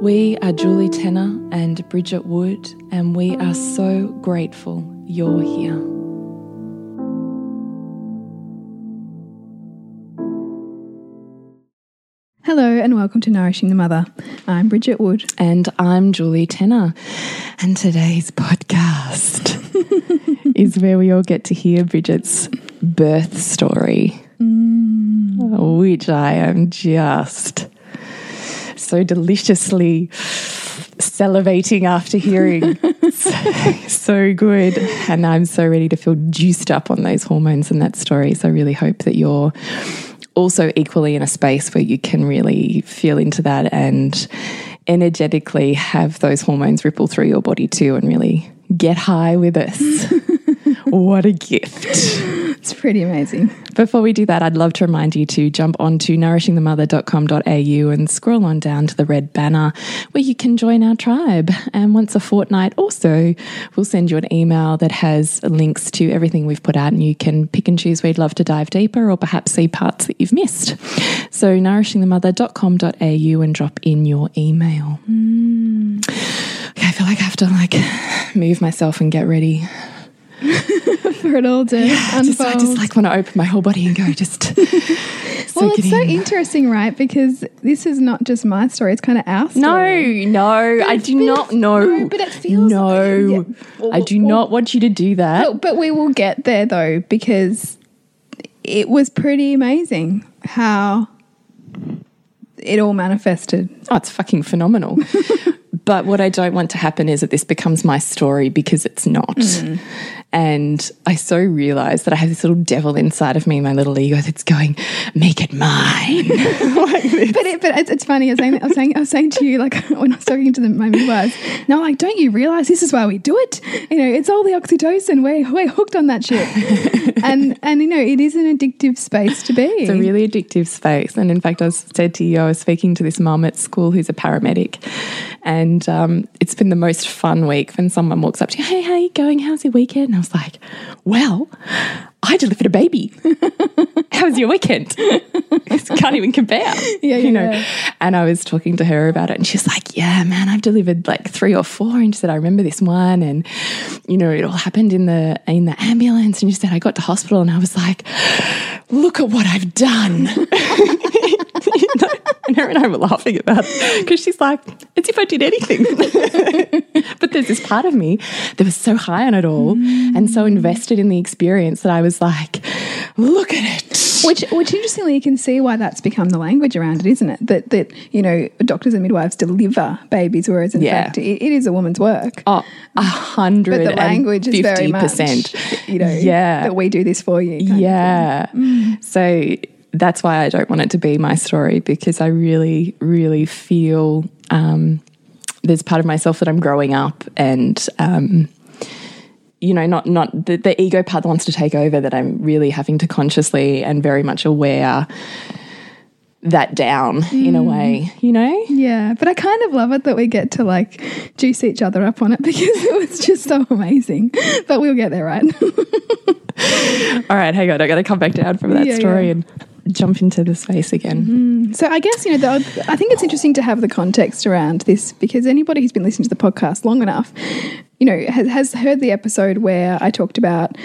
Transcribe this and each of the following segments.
We are Julie Tenner and Bridget Wood, and we are so grateful you're here. Hello and welcome to Nourishing the Mother. I'm Bridget Wood. And I'm Julie Tenner. And today's podcast is where we all get to hear Bridget's birth story, mm. which I am just so deliciously salivating after hearing. so, so good. And I'm so ready to feel juiced up on those hormones and that story. So I really hope that you're also equally in a space where you can really feel into that and energetically have those hormones ripple through your body too and really get high with us. what a gift. It's pretty amazing. Before we do that, I'd love to remind you to jump onto nourishingthemother.com.au and scroll on down to the red banner where you can join our tribe. And once a fortnight also, we'll send you an email that has links to everything we've put out, and you can pick and choose where you'd love to dive deeper or perhaps see parts that you've missed. So, nourishingthemother.com.au and drop in your email. Mm. Okay, I feel like I have to like move myself and get ready for it all to yeah, just, I just like want to open my whole body and go just. well, it's so interesting, right? Because this is not just my story; it's kind of our story. No, no, I do not know. No, but it feels no. Like, yeah. well, I do well, not want you to do that. But, but we will get there though, because it was pretty amazing how it all manifested. Oh, it's fucking phenomenal. but what I don't want to happen is that this becomes my story because it's not. Mm. And I so realize that I have this little devil inside of me, my little ego that's going, make it mine. like but it, but it's, it's, funny. I was, saying, I was saying, I was saying to you, like when I was talking to the, my midwives, no, like, don't you realize this is why we do it? You know, it's all the oxytocin. We're, we're hooked on that shit. and, and, you know, it is an addictive space to be. It's a really addictive space. And in fact, I said to you, I was speaking to this mum at school who's a paramedic. And um, it's been the most fun week when someone walks up to you, hey, how are you going? How's your weekend? And I was like, well, I delivered a baby. How was your weekend? Can't even compare. Yeah, you know. Yeah. And I was talking to her about it, and she's like, "Yeah, man, I've delivered like three or four. And she said, "I remember this one, and you know, it all happened in the in the ambulance." And she said, "I got to hospital, and I was like, look at what I've done." and her and I were laughing about it because she's like, it's if I did anything." but there's this part of me that was so high on it all mm. and so invested in the experience that I was like, look at it. Which, which interestingly, you can see why that's become the language around it, isn't it? That that you know, doctors and midwives deliver babies, whereas in yeah. fact, it, it is a woman's work. Oh, a hundred. But the language is very much, you know, yeah, that we do this for you. Yeah. Mm. So that's why I don't want it to be my story because I really, really feel um, there's part of myself that I'm growing up and. Um, you know, not not the, the ego part that wants to take over. That I'm really having to consciously and very much aware that down in a way, you know? Yeah, but I kind of love it that we get to like juice each other up on it because it was just so amazing. But we'll get there, right? All right, hang on. I got to come back down from that Yeah, story yeah. and jump into the space again. Mm-hmm. So I guess you know, the, I think it's interesting to have the context around this because anybody who's been listening to the podcast long enough, you know, has, has heard the episode where I talked about,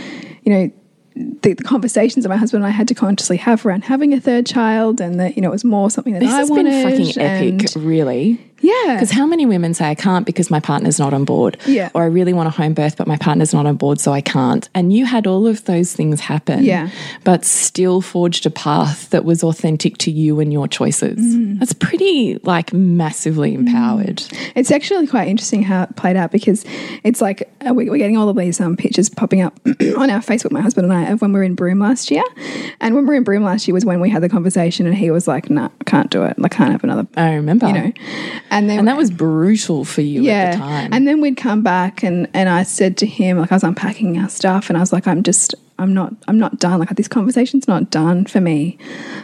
you know. The, the conversations that my husband and I had to consciously have around having a third child, and that you know it was more something that This I has wanted. been fucking epic, really. Yeah, Because how many women say I can't because my partner's not on board? Yeah. Or I really want a home birth, but my partner's not on board, so I can't. And you had all of those things happen. Yeah. But still forged a path that was authentic to you and your choices. Mm. That's pretty like massively empowered. It's actually quite interesting how it played out because it's like uh, we- we're getting all of these um, pictures popping up on our Facebook, my husband and I, of when we were in Broome last year. And when we were in Broome last year was when we had the conversation, and he was like, "No, I can't do it. I can't have another." I remember. You know, and then And that was brutal for you yeah, at the time. and then we'd come back, and and I said to him, like I was unpacking our stuff, and I was like, "I'm just." I'm not. I'm not done. Like this conversation's not done for me.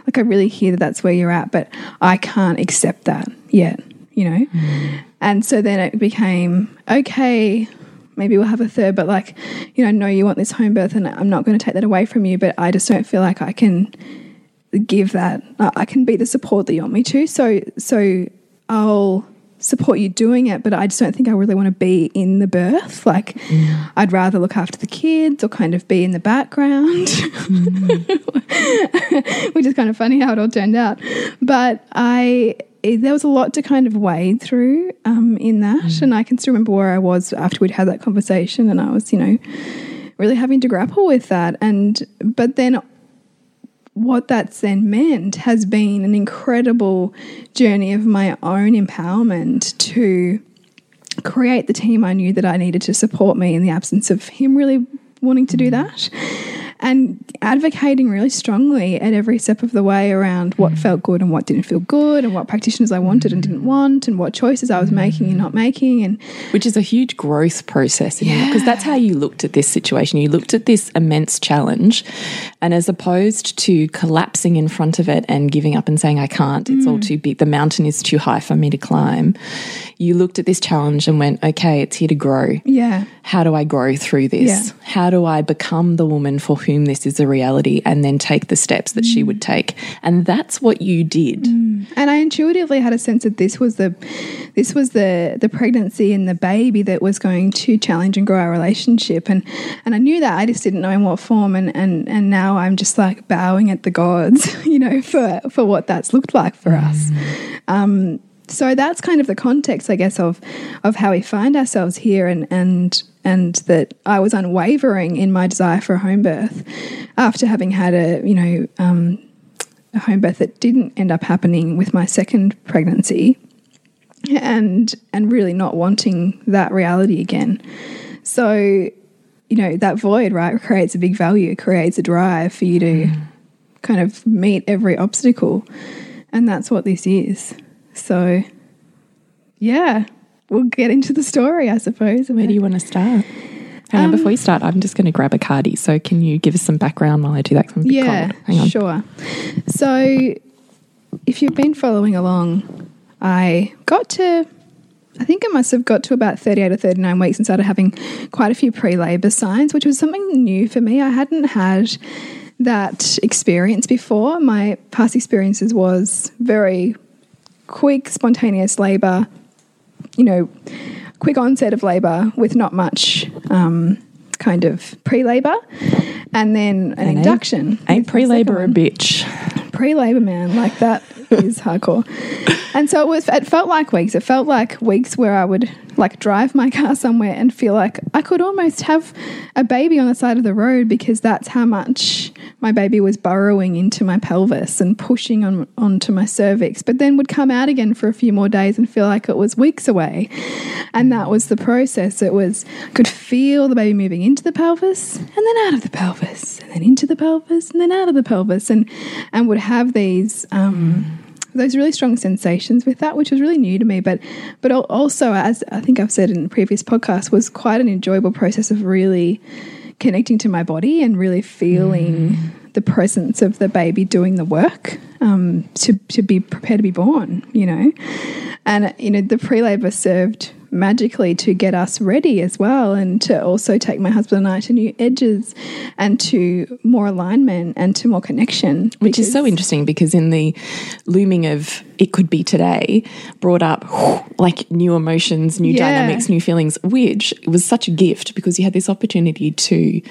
Like I really hear that that's where you're at, but I can't accept that yet. You know. Hmm. And so then it became okay. Maybe we'll have a third, but like, you know, no, you want this home birth, and I'm not going to take that away from you. But I just don't feel like I can give that. I can be the support that you want me to. So, so I'll support you doing it, but I just don't think I really want to be in the birth. Like, I'd rather look after the kids or kind of be in the background, mm-hmm. which is kind of funny how it all turned out. But I. Eh, there was a lot to kind of wade through um, in that, mm. and I can still remember where I was after we'd had that conversation, and I was, you know, really having to grapple with that. And but then what that's then meant has been an incredible journey of my own empowerment to create the team I knew that I needed to support me in the absence of him really wanting to do that. And advocating really strongly at every step of the way around what mm. felt good and what didn't feel good, and what practitioners I wanted and mm. didn't want, and what choices I was making and not making. And Which is a huge growth process because that's how you looked at this situation. You looked at this immense challenge, and as opposed to collapsing in front of it and giving up and saying, I can't, it's all mm. too big, the mountain is too high for me to climb, you looked at this challenge and went, okay, it's here to grow. yeah, How do I grow through this? Yeah. How do I become the woman for whom this is a reality and then take the steps that she would mm. take? And that's what you did. Mm. and I intuitively had a sense that this was the this was the the pregnancy and the baby that was going to challenge and grow our relationship. And and I knew that. I just didn't know in what form. And and and now I'm just like bowing at the gods you know for for what that's looked like for mm. us. Um so that's kind of the context I guess of of how we find ourselves here. And and and that I was unwavering in my desire for a home birth after having had a you know um a home birth that didn't end up happening with my second pregnancy and and really not wanting that reality again. So you know that void right creates a big value creates a drive for you to kind of meet every obstacle. And that's what this is. So yeah we'll get into the story i suppose Where do you want to start? Hang on, um, before you start, I'm just going to grab a cardi. So, can you give us some background while I do that? I'm a bit Yeah, cold. Hang on. sure. So, if you've been following along, I got to, I think I must have got to about 38 or 39 weeks and started having quite a few pre labor signs, which was something new for me. I hadn't had that experience before. My past experiences was very quick, spontaneous labor, you know, quick onset of labor with not much um, kind of pre labor, and then an ain't- induction. Ain't the pre labor a bitch? Pre labor, man, like that is hardcore. And so it was. It felt like weeks. It felt like weeks where I would like drive my car somewhere and feel like I could almost have a baby on the side of the road because that's how much my baby was burrowing into my pelvis and pushing on onto my cervix. But then would come out again for a few more days and feel like it was weeks away. And that was the process. It was could feel the baby moving into the pelvis and then out of the pelvis and then into the pelvis and then out of the pelvis and and would have these um, those really strong sensations with that, which was really new to me. But but also, as I think I've said in previous podcasts, was quite an enjoyable process of really connecting to my body and really feeling the presence of the baby doing the work um, to to be prepared to be born. You know, and you know the pre labor served magically to get us ready as well and to also take my husband and I to new edges and to more alignment and to more connection. Which is so interesting because in the looming of it could be today brought up like new emotions, new Yeah. dynamics, new feelings, which was such a gift because you had this opportunity to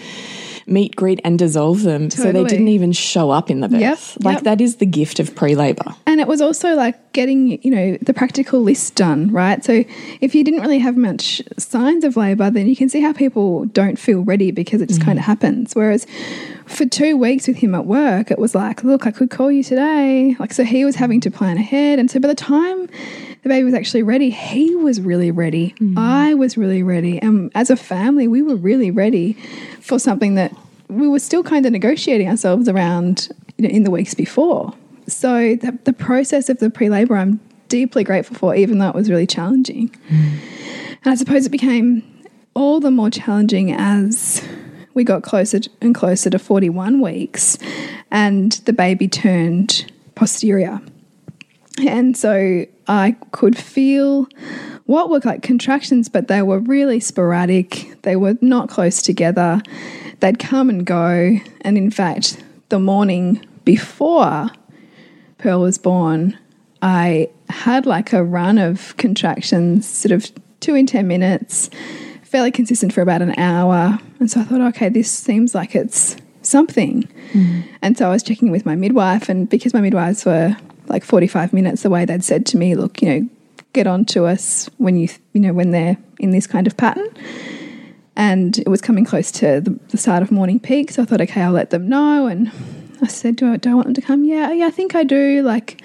meet, greet, and dissolve them. So they didn't even show up in the birth. Yep, Like yep. that is the gift of pre labor. And it was also like getting, you know, the practical list done, right? So if you didn't really have much signs of labor, then you can see how people don't feel ready because it just kind of mm. happens. Whereas for two weeks with him at work, it was like, look, I could call you today. Like, so he was having to plan ahead. And so by the time the baby was actually ready, he was really ready. Mm. I was really ready. And as a family, we were really ready for something that we were still kind of negotiating ourselves around you know, in the weeks before. So the, the process of the pre-labor, I'm deeply grateful for, even though it was really challenging. Mm. And I suppose it became all the more challenging as we got closer and closer to 41 weeks, and the baby turned posterior. And so I could feel what were like contractions, but they were really sporadic. They were not close together. They'd come and go. And in fact, the morning before Pearl was born, I had like a run of contractions, sort of two in 10 minutes, fairly consistent for about an hour. And so I thought, okay, this seems like it's something. Mm. And so I was checking with my midwife, and because my midwives were like 45 minutes away, they'd said to me, look, you know, get on to us when you, you know, when they're in this kind of pattern. And it was coming close to the, the start of morning peak. So I thought, okay, I'll let them know. And I said, do I, do I want them to come? Yeah, yeah, I think I do. Like,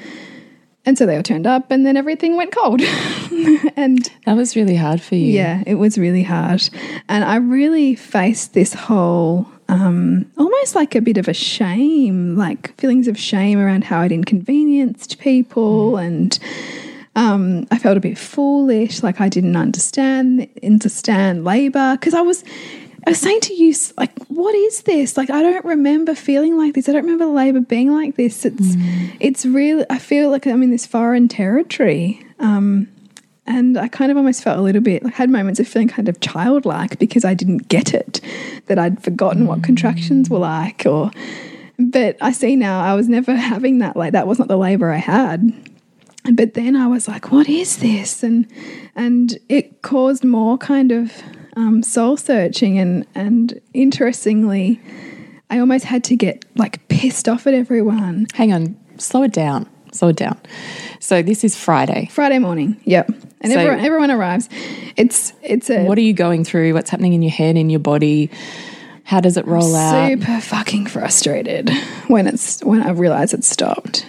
and so they all turned up, and then everything went cold. and That was really hard for you. yeah, it was really hard. And I really faced this whole um, almost like a bit of a shame, like feelings of shame around how I'd inconvenienced people. And um, I felt a bit foolish, like I didn't understand understand labor because I was. I was saying to you, like, what is this? Like, I don't remember feeling like this. I don't remember labor being like this. It's, it's really. I feel like I'm in this foreign territory. Um, and I kind of almost felt a little bit, I had moments of feeling kind of childlike because I didn't get it, that I'd forgotten what contractions were like. Or, but I see now I was never having that. Like that was not the labor I had. But then I was like, what is this? And and it caused more kind of um, soul searching and and interestingly, I almost had to get like pissed off at everyone. Hang on, slow it down. Slow it down. So this is Friday. Friday morning, yep, and So- everyone everyone arrives. It's it's a What are you going through? What's happening in your head, in your body? How does it roll out? super fucking frustrated when it's when I realized it stopped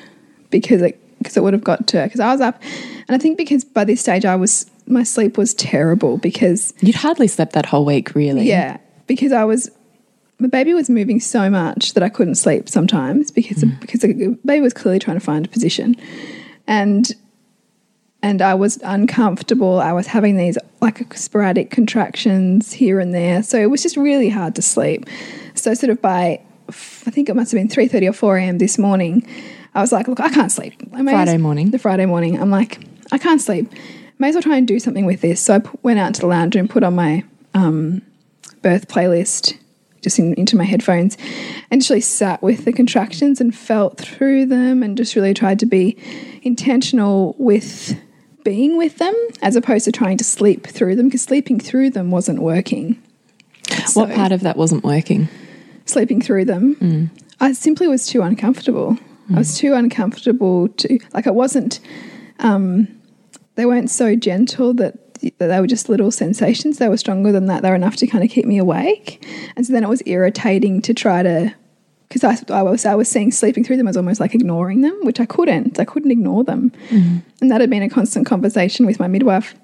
because it because it would have got to because I was up and I think because by this stage I was my sleep was terrible because You'd hardly slept that whole week, really. yeah because I was my baby was moving so much that I couldn't sleep sometimes because because the baby was clearly trying to find a position and and I was uncomfortable. I was having these like sporadic contractions here and there, so it was just really hard to sleep. So sort of by I think it must have been three thirty or four a.m. this morning, I was like, look, I can't sleep. I Friday morning. the Friday morning, I'm like, I can't sleep. May as well try and do something with this. So I went out to the lounge and put on my um, birth playlist just in, into my headphones and just really sat with the contractions and felt through them and just really tried to be intentional with being with them as opposed to trying to sleep through them because sleeping through them wasn't working. What part of that wasn't working? sleeping through them. I simply was too uncomfortable. I was too uncomfortable to like. I wasn't. Um, they weren't so gentle that they were just little sensations. They were stronger than that. They were enough to kind of keep me awake. And so then it was irritating to try to. Because I, I was I was seeing sleeping through them as almost like ignoring them, which I couldn't. I couldn't ignore them, mm-hmm. and that had been a constant conversation with my midwife.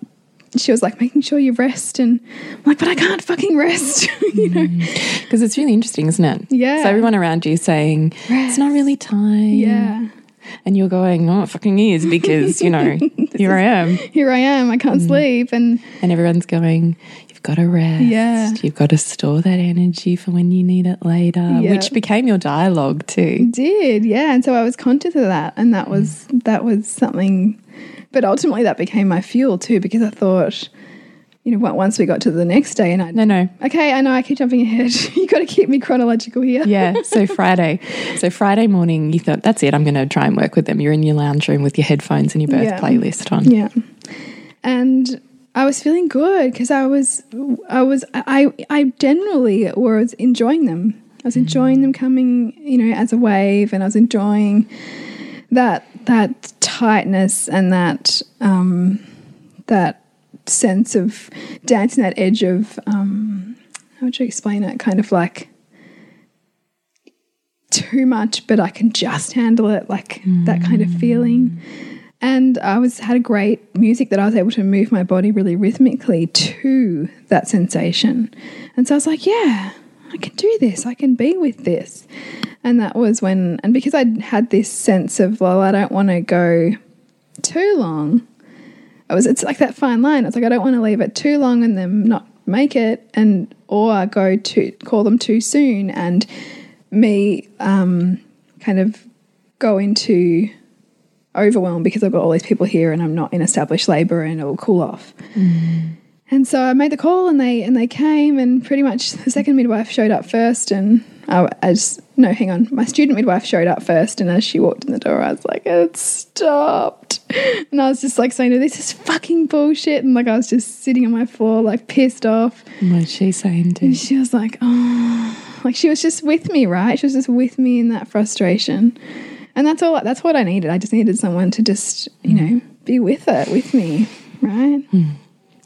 She was like, making sure you rest, and I'm like, but I can't fucking rest, you know. Mm-hmm. Because it's really interesting, isn't it? Yeah. So everyone around you saying, it's not really time. Yeah. And you're going, oh, it fucking is because, you know, here I am. Here I am. I can't mm. sleep. And And everyone's going, you've got to rest. Yeah. You've got to store that energy for when you need it later, Yeah. which became your dialogue too. did yeah and so i was conscious of that and that mm. was that was something but ultimately that became my fuel too because i thought you know once we got to the next day and i No, no. okay i know i keep jumping ahead you got to keep me chronological here Yeah. So Friday. So Friday morning, you thought, that's it. I'm going to try and work with them. You're in your lounge room with your headphones and your birth Yeah. playlist on. yeah and i was feeling good because i was i was i i generally was enjoying them i was enjoying them coming you know as a wave and i was enjoying that that tightness and that um that sense of dancing that edge of um how would you explain it? Kind of like too much but i can just handle it like that kind of feeling. And i was had a great music that i was able to move my body really rhythmically to that sensation. And so i was like yeah i can do this i can be with this. And that was when and because i had this sense of well i don't want to go too long I was it's like that fine line. It's like I don't want to leave it too long and then not make it and or go to call them too soon and me um, kind of go into overwhelm because I've got all these people here and I'm not in established labour and it will cool off. And so I made the call and they and they came and pretty much the second midwife showed up first and I, as no hang on. My student midwife showed up first and as she walked in the door I was like it stopped. And I was just like saying to her, this is fucking bullshit. And like I was just sitting on my floor like pissed off. What's she saying to and she was like oh like she was just with me right? She was just with me in that frustration. And that's all that's what I needed. I just needed someone to just you know be with it with me right hmm.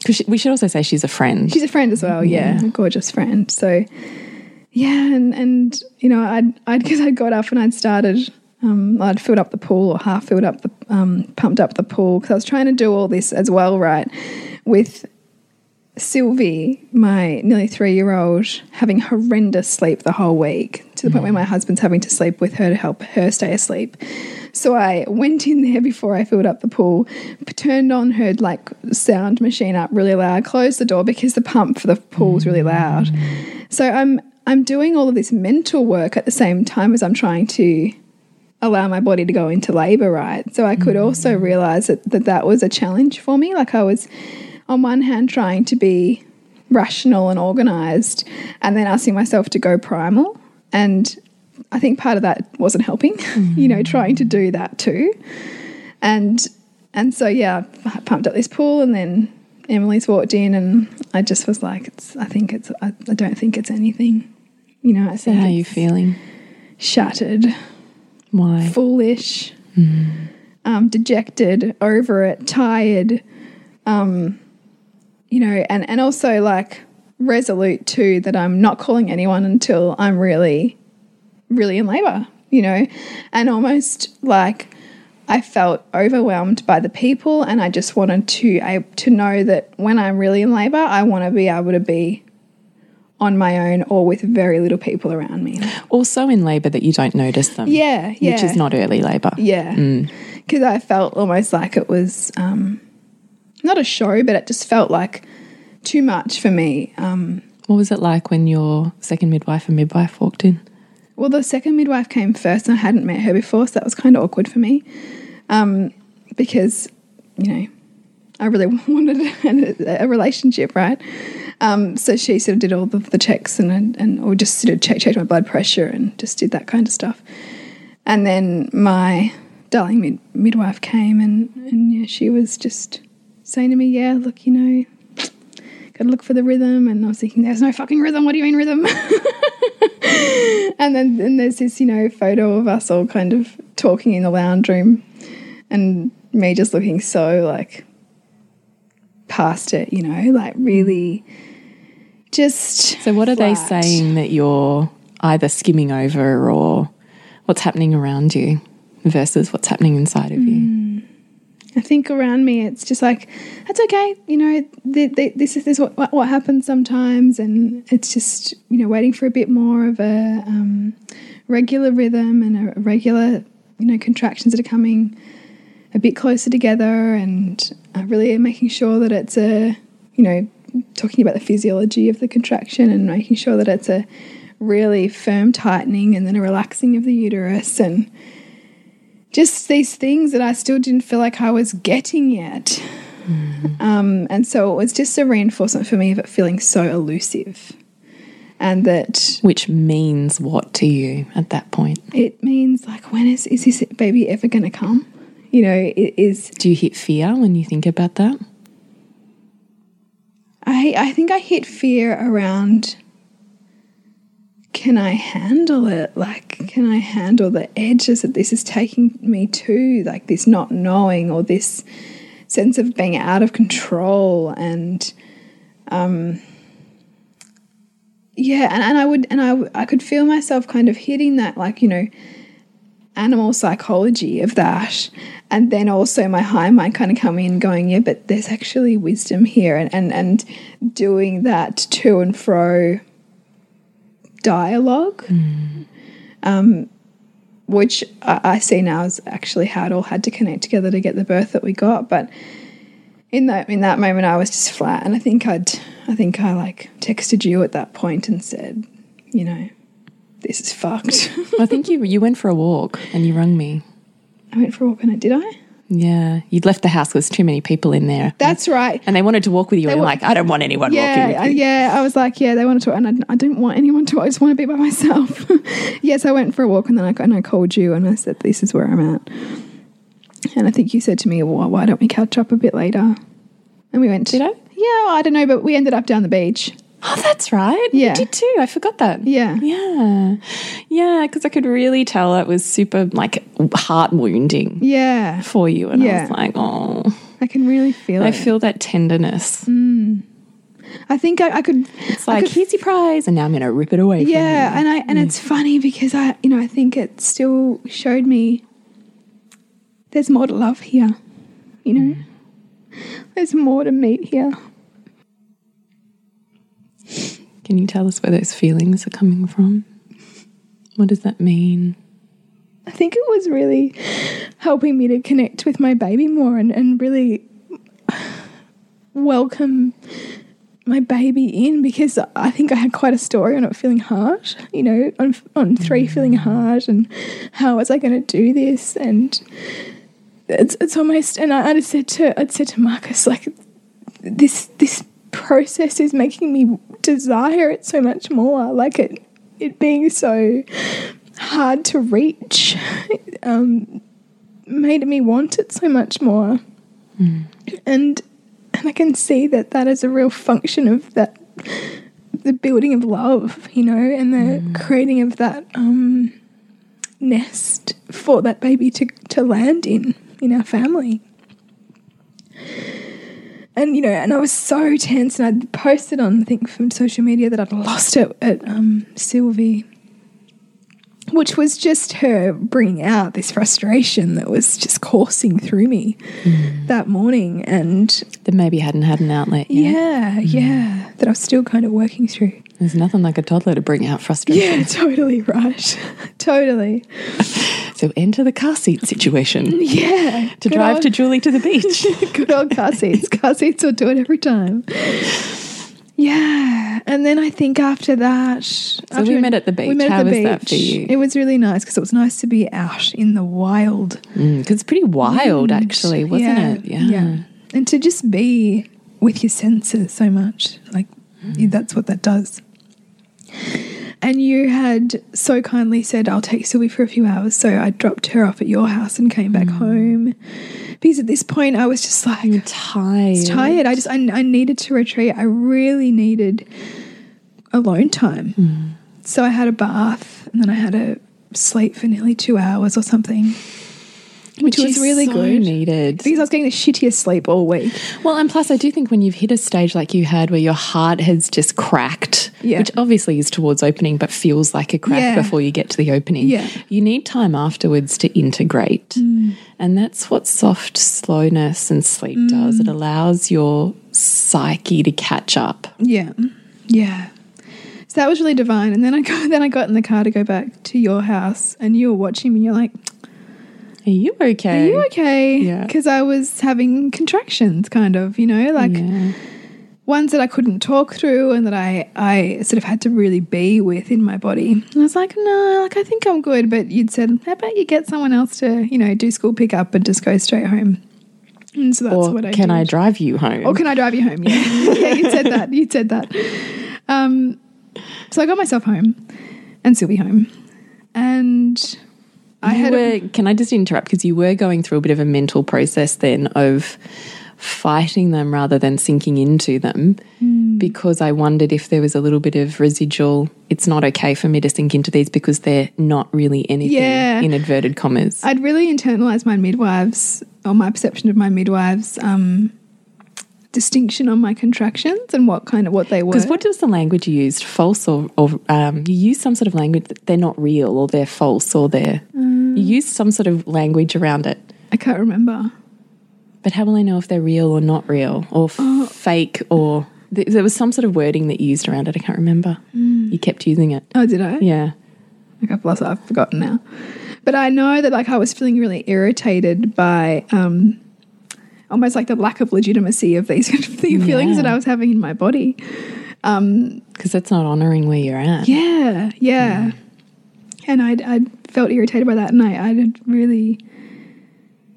Because we should also say she's a friend. She's a friend as well, yeah, a gorgeous friend. So, yeah, and and you know, I'd I'd because I got up and I'd started, um, I'd filled up the pool or half filled up the, um, pumped up the pool because I was trying to do all this as well, right, with Sylvie, my nearly three year old, having horrendous sleep the whole week to the point where my husband's having to sleep with her to help her stay asleep. So I went in there before I filled up the pool, turned on her like sound machine up really loud, closed the door because the pump for the pool's really loud. So I'm I'm doing all of this mental work at the same time as I'm trying to allow my body to go into labor, right? So I could mm. also realize that, that that was a challenge for me. Like I was on one hand trying to be rational and organized and then asking myself to go primal and I think part of that wasn't helping, you know, trying to do that too. And and so yeah, I pumped up this pool and then Emily's walked in and I just was like, it's I think it's I, I don't think it's anything. You know, I So think how are you feeling? shattered, Why? foolish, um, dejected, over it, tired, um, you know, and, and also like resolute too that I'm not calling anyone until I'm really, really in labor, you know, and almost like I felt overwhelmed by the people and I just wanted to, I, to know that when I'm really in labor, I want to be able to be on my own or with very little people around me. Also in labour that you don't notice them. Yeah, yeah. Which is not early labour. Yeah. Because I felt almost like it was um, not a show, but it just felt like too much for me. Um, What was it like when your second midwife and midwife walked in? Well, the second midwife came first, and I hadn't met her before, so that was kind of awkward for me um, because, you know, I really wanted a, a relationship, right? Um, so she sort of did all the, the checks and and or just sort of check, checked my blood pressure and just did that kind of stuff. And then my darling mid, midwife came and and yeah, she was just saying to me, "Yeah, look, you know, got to look for the rhythm." And I was thinking, "There's no fucking rhythm. What do you mean rhythm?" and then and there's this you know photo of us all kind of talking in the lounge room, and me just looking so like past it, you know, like really just. So what are they saying that you're either skimming over or what's happening around you versus what's happening inside of you? Hmm. I think around me, it's just like that's okay. You know, th th this is this is what, what what happens sometimes, and it's just you know waiting for a bit more of a um, regular rhythm and a regular you know, contractions that are coming a bit closer together and uh, really making sure that it's a, you know, talking about the physiology of the contraction and making sure that it's a really firm tightening and then a relaxing of the uterus and just these things that I still didn't feel like I was getting yet. Mm. Um, and so it was just a reinforcement for me of it feeling so elusive. And that. Which means what to you at that point? It means, like, when is, is this baby ever going to come? You know, it is. Do you hit fear when you think about that? I, I think I hit fear around can I handle it? Like, can I handle the edges that this is taking me to? Like, this not knowing or this sense of being out of control and, um, yeah, and, and I would, and I, I could feel myself kind of hitting that, like, you know, animal psychology of that. And then also my high mind kind of coming and going, yeah, but there's actually wisdom here. And, and, and doing that to and fro dialogue, mm. um, which I, I, see now as actually how it all had to connect together to get the birth that we got. But in that in that moment, I was just flat, and I think I'd I think I like texted you at that point and said, you know, this is fucked. I think you you went for a walk and you rung me. I went for a walk and I did I. Yeah, you'd left the house. There was too many people in there. That's right. And they wanted to walk with you. They and like, I don't want anyone yeah, walking with you. Yeah, I was like, yeah, they wanted to, and I, I didn't want anyone to. I just want to be by myself. yes, I went for a walk, and then I and I called you, and I said, this is where I'm at. And I think you said to me, well, why don't we catch up a bit later? And we went. Did I? Yeah, I don't know, but we ended up down the beach. Oh, that's right. Yeah. You did too. I forgot that. Yeah. Yeah. Yeah. Because I could really tell it was super like heart wounding. Yeah. For you. And yeah. I was like, oh. I can really feel I it. I feel that tenderness. Mm. I think I, I could. It's like, could, here's your prize, and now I'm going to rip it away yeah, and I and mm. it's funny because I, you know, I think it still showed me there's more to love here. You know, mm. there's more to meet here. Can you tell us where those feelings are coming from? What does that mean? I think it was really helping me to connect with my baby more and, and really welcome my baby in because I think I had quite a story on it feeling hard, you know, on, on three feeling mm. hard and how was I going to do this? And it's, it's almost, and I, I said to, I'd said to Marcus, like, this, this process is making me desire it so much more. Like it, it being so hard to reach, um, made me want it so much more. Mm. And and I can see that that is a real function of that, the building of love, you know, and the mm. creating of that um, nest for that baby to to land in in our family and you know, and I was so tense, and I'd posted on I think from social media that I'd lost it at um, Sylvie, which was just her bringing out this frustration that was just coursing through me mm. that morning, and that maybe hadn't had an outlet. Yet. Yeah, mm. yeah, that I was still kind of working through. There's nothing like a toddler to bring out frustration. Yeah, totally right, totally. So enter the car seat situation. Yeah. To drive old, to Julie to the beach. good old car seats. Car seats will do it every time. Yeah. And then I think after that. So we met at the beach. We met How at the was beach. that for you? It was really nice because it was nice to be out in the wild. Because mm, it's pretty wild, Wind. actually, wasn't yeah. it? Yeah. yeah. And to just be with your senses so much. Like, mm. that's what that does. And you had so kindly said, I'll take Sylvie for a few hours. So I dropped her off at your house and came back mm. home. Because at this point, I was just like, You're tired. tired. I just, I, I, needed to retreat. I really needed alone time. Mm. So I had a bath and then I had a sleep for nearly two hours or something which, was really so good. Needed because I was getting the shittiest sleep all week. Well, and plus, I do think when you've hit a stage like you had, where your heart has just cracked, yeah. which obviously is towards opening, but feels like a crack yeah. before you get to the opening. Yeah. you need time afterwards to integrate, mm. and that's what soft slowness and sleep mm. does. It allows your psyche to catch up. Yeah, yeah. So that was really divine. And then I got then I got in the car to go back to your house, and you were watching me. and You're like Are you okay? Are you okay? Yeah. Because I was having contractions, kind of, you know, like Yeah. ones that I couldn't talk through and that I, I sort of had to really be with in my body. And I was like, no, like I think I'm good. But you'd said, how about you get someone else to, you know, do school pickup and just go straight home? And so that's Or what I can did. I drive you home? Or can I drive you home? Yeah, yeah, you said that. You said that. Um, so I got myself home and Sylvie home, and I you had a- can I just interrupt because you were going through a bit of a mental process then of fighting them rather than sinking into them Hmm. because I wondered if there was a little bit of residual it's not okay for me to sink into these because they're not really anything Yeah. in inverted commas. I'd really internalized my midwives or my perception of my midwives. Um, distinction on my contractions and what kind of what they were Because what was the language you used? False or, or um, you used some sort of language that they're not real or they're false or they're. Mm. You used some sort of language around it. I can't remember. But how will I know if they're real or not real or f- Oh. fake or. th- There was some sort of wording that you used around it. I can't remember. Mm. You kept using it. Oh, did I? Yeah. Okay, plus I've forgotten now. But I know that like I was feeling really irritated by um, almost like the lack of legitimacy of these the feelings Yeah. that I was having in my body. Because that's not honoring where you're at. Yeah, yeah. And I'd, I'd felt irritated by that, and I, I'd really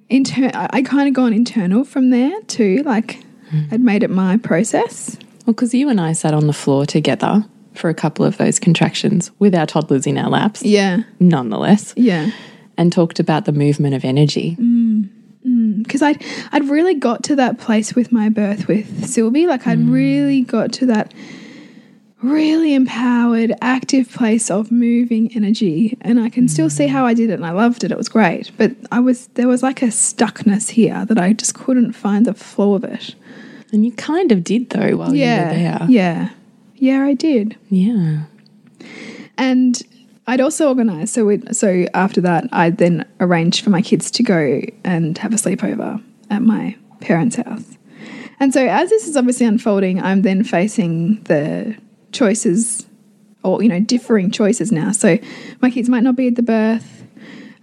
inter- I, I kind of gone internal from there too. Like hmm. I'd made it my process. Well, because you and I sat on the floor together for a couple of those contractions with our toddlers in our laps, Yeah, nonetheless, yeah. and talked about the movement of energy. Mm, mm. because I'd I'd really got to that place with my birth with Sylvie. Like I'd mm. really got to that really empowered, active place of moving energy, and I can still see mm. how I did it, and I loved it. It was great, but I was there was like a stuckness here that I just couldn't find the flow of it. And you kind of did, though, while yeah, you were there. yeah, yeah. I did. Yeah. And I'd also organised. So we, so after that, I then arranged for my kids to go and have a sleepover at my parents' house. And so as this is obviously unfolding, I'm then facing the choices, or you know, differing choices now. So my kids might not be at the birth.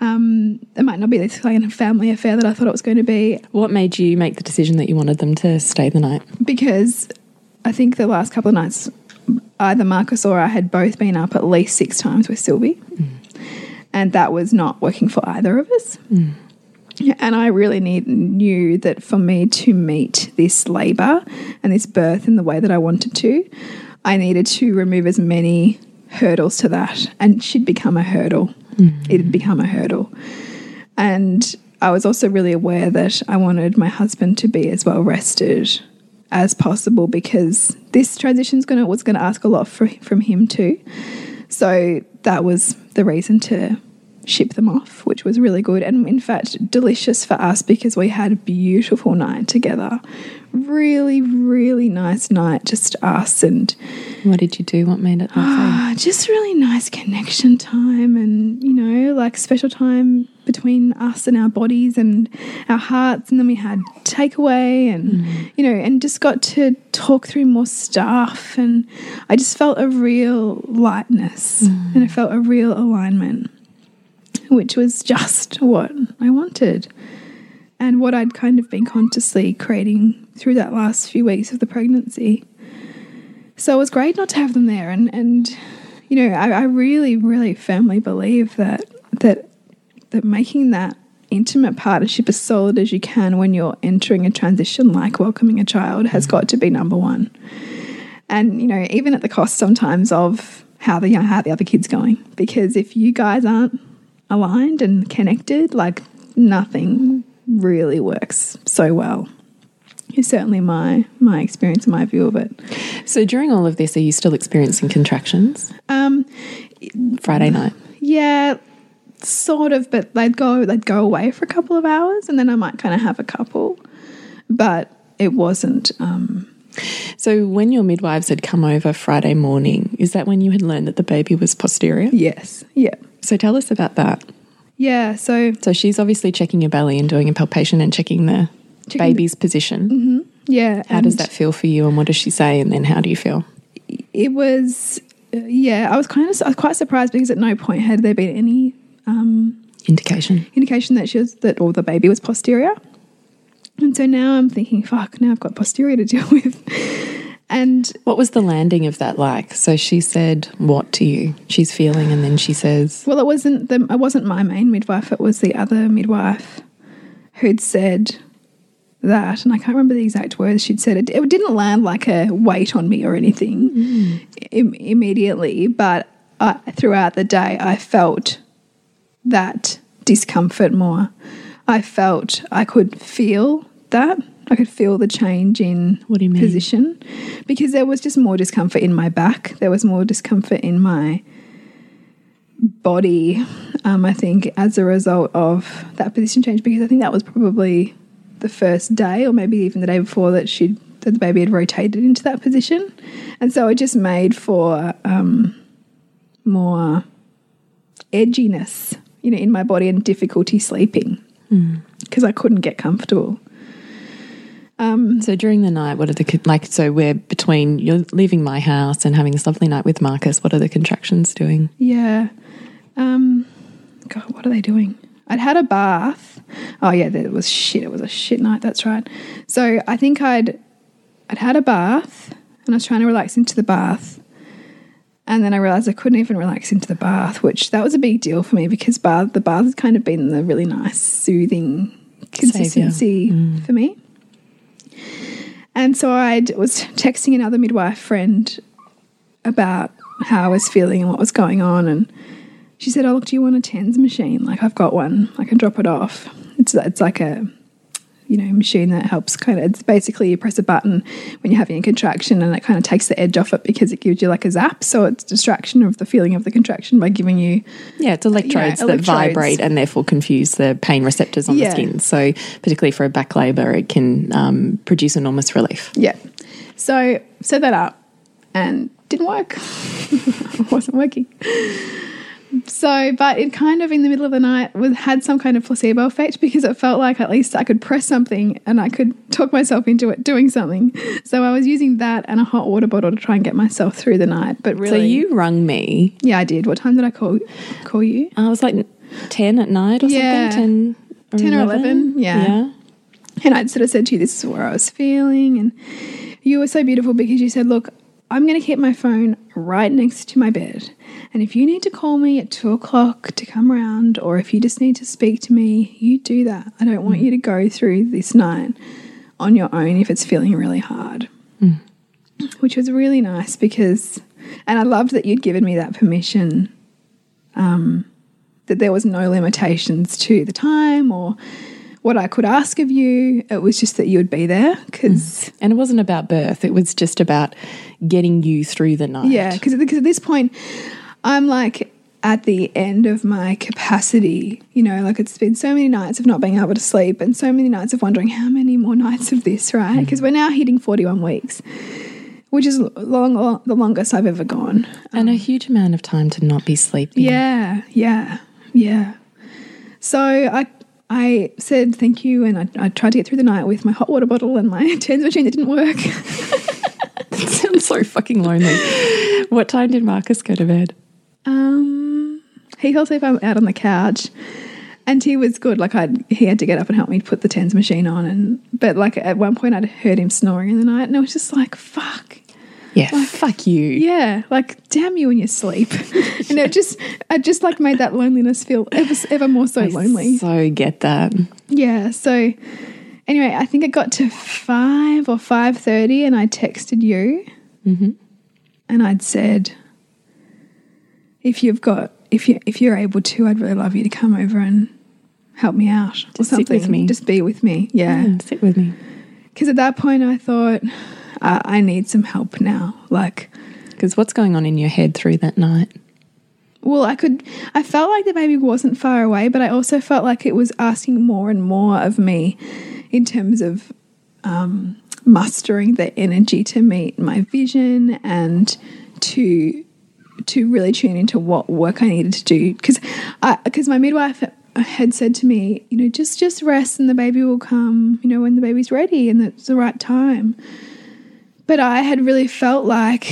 Um, it might not be this kind of family affair that I thought it was going to be What made you make the decision that you wanted them to stay the night? because I think the last couple of nights, either Marcus or I had both been up at least six times with Sylvie, and that was not working for either of us. And I really need, knew that for me to meet this labour and this birth in the way that I wanted to, I needed to remove as many hurdles to that, and she'd become a hurdle. Mm. It had become a hurdle. And I was also really aware that I wanted my husband to be as well rested as possible because this transition's gonna was gonna ask a lot for, from him too. So that was the reason to ship them off, which was really good and in fact delicious for us because we had a beautiful night together. Really, really nice night, just us and What did you do? What made it? Ah, just really nice connection time and, you know, like special time between us and our bodies and our hearts. And then we had takeaway and, you know, and just got to talk through more stuff. And I just felt a real lightness and I felt a real alignment, which was just what I wanted and what I'd kind of been consciously creating through that last few weeks of the pregnancy. So it was great not to have them there, and and you know I, I really really firmly believe that that that making that intimate partnership as solid as you can when you're entering a transition like welcoming a child has got to be number one. And you know even at the cost sometimes of how the how the other kid's going, because if you guys aren't aligned and connected, like nothing really works so well. Is certainly my my experience my view of it. So during all of this, are you still experiencing contractions? Um, Friday night. yeah, sort of, but they'd go they'd go away for a couple of hours, and then I might kind of have a couple, but it wasn't. Um, So when your midwives had come over Friday morning, is that when you had learned that the baby was posterior? yes, yeah, So tell us about that. yeah. So So she's obviously checking your belly and doing a palpation and checking the Checking baby's position. yeah, How does that feel for you, and what does she say, and then how do you feel? It was, uh, yeah. I was kind of I was quite surprised because at no point had there been any um, Indication. indication that she was that all the baby was posterior. And so now I'm thinking, fuck, now I've got posterior to deal with. And What was the landing of that like? So she said what to you? She's feeling, and then she says, well, it wasn't the it wasn't my main midwife, it was the other midwife who'd said that, and I can't remember the exact words she'd said. It, it didn't land like a weight on me or anything mm. im- immediately, but I, throughout the day, I felt that discomfort more. I felt I could feel that. I could feel the change in What do you mean? position because there was just more discomfort in my back. There was more discomfort in my body, um, I think, as a result of that position change. Because I think that was probably the first day, or maybe even the day before, that she that the baby had rotated into that position, and so it just made for um, more edginess, you know, in my body and difficulty sleeping because I couldn't get comfortable. So during the night, what are the like? So we're between you're leaving my house and having this lovely night with Marcus. What are the contractions doing? Yeah. Um, God, what are they doing? I'd had a bath. Oh yeah, it was shit. It was a shit night. That's right. So I think I'd I'd had a bath and I was trying to relax into the bath. And then I realized I couldn't even relax into the bath, which that was a big deal for me because bath the bath has kind of been the really nice, soothing consistency mm. for me. And so I was texting another midwife friend about how I was feeling and what was going on. And she said, "Oh, look, do you want a TENS machine? Like I've got one. I can drop it off. It's it's like a you know machine that helps kind of. It's basically you press a button when you're having a contraction, and it kind of takes the edge off it because it gives you like a zap. So it's distraction of the feeling of the contraction by giving you Yeah, it's electrodes that electrodes. vibrate and therefore confuse the pain receptors on Yeah. the skin. So particularly for a back labour, it can um, produce enormous relief. Yeah. So set that up and didn't work. it wasn't working. So, but it kind of in the middle of the night was had some kind of placebo effect because it felt like at least I could press something and I could talk myself into it doing something. So I was using that and a hot water bottle to try and get myself through the night. But really, So you rung me. yeah, I did. What time did I call call you? Uh, I was like ten at night or Yeah. something. 10 or 10 or 11, yeah. Yeah. And I'd sort of said to you, this is where I was feeling. And you were so beautiful because you said, look, I'm going to keep my phone right next to my bed. And if you need to call me at two o'clock to come around, or if you just need to speak to me, you do that. I don't want mm. you to go through this night on your own if it's feeling really hard. Mm. Which was really nice because, and I loved that you'd given me that permission um, that there was no limitations to the time or what I could ask of you. It was just that you would be there because, mm. And it wasn't about birth. It was just about getting you through the night. yeah, because at this point, I'm like at the end of my capacity. You know, like it's been so many nights of not being able to sleep and so many nights of wondering how many more nights of this, right? Mm. Because we're now hitting 41 weeks. Which is long, long, the longest I've ever gone. And a um, huge amount of time to not be sleeping. Yeah, yeah, yeah. So I I said thank you, and I, I tried to get through the night with my hot water bottle and my TENS machine that didn't work. It sounds so fucking lonely. what time did Marcus go to bed? Um, he fell asleep out on the couch, and he was good. Like I, he had to get up and help me put the TENS machine on, and but like at one point I'd heard him snoring in the night, and I was just like, fuck. Yeah, fuck you. Yeah, like damn you in your sleep, and it just, I just like made that loneliness feel ever, ever more so lonely. So get that. Yeah. So anyway, I think it got to five or five thirty, and I texted you, and I'd said, if you've got, if you if you're able to, I'd really love you to come over and help me out or Just sit with me. Just be with me. Yeah. Mm, sit with me. Because at that point, I thought I, I need some help now. Like. Because what's going on in your head through that night? Well, I could, I felt like the baby wasn't far away, but I also felt like it was asking more and more of me in terms of um, mustering the energy to meet my vision and to to really tune into what work I needed to do because because my midwife had said to me, you know, just just rest and the baby will come, you know, when the baby's ready and it's the right time. But I had really felt like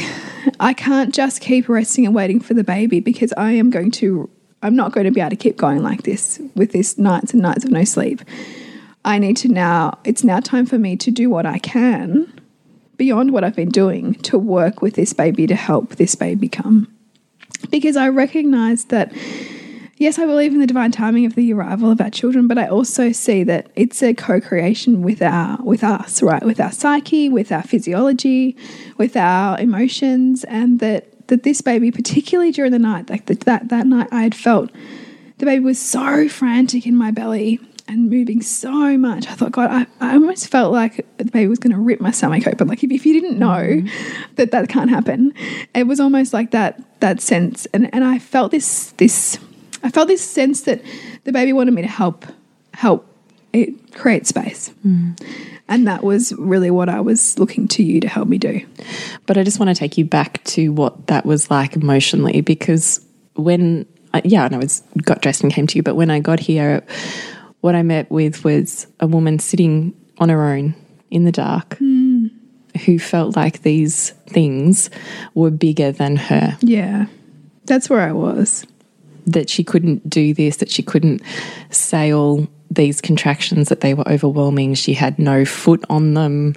I can't just keep resting and waiting for the baby because I am going to I'm not going to be able to keep going like this with this nights and nights of no sleep. I need to now, it's now time for me to do what I can beyond what I've been doing to work with this baby to help this baby come. Because I recognize that, yes, I believe in the divine timing of the arrival of our children, but I also see that it's a co-creation with our with us, right? With our psyche, with our physiology, with our emotions, and that that this baby, particularly during the night, like the, that that night, I had felt the baby was so frantic in my belly and moving so much. I thought, God, I, I almost felt like the baby was going to rip my stomach open. Like if, if you didn't know mm -hmm. that that can't happen, it was almost like that that sense. And and I felt this this I felt this sense that the baby wanted me to help help it create space. Mm. And that was really what I was looking to you to help me do. But I just want to take you back to what that was like emotionally because when I, yeah, and I was got dressed and came to you, but when I got here what I met with was a woman sitting on her own in the dark mm. who felt like these things were bigger than her. Yeah, that's where I was. That she couldn't do this, that she couldn't say all these contractions, that they were overwhelming. She had no foot on them.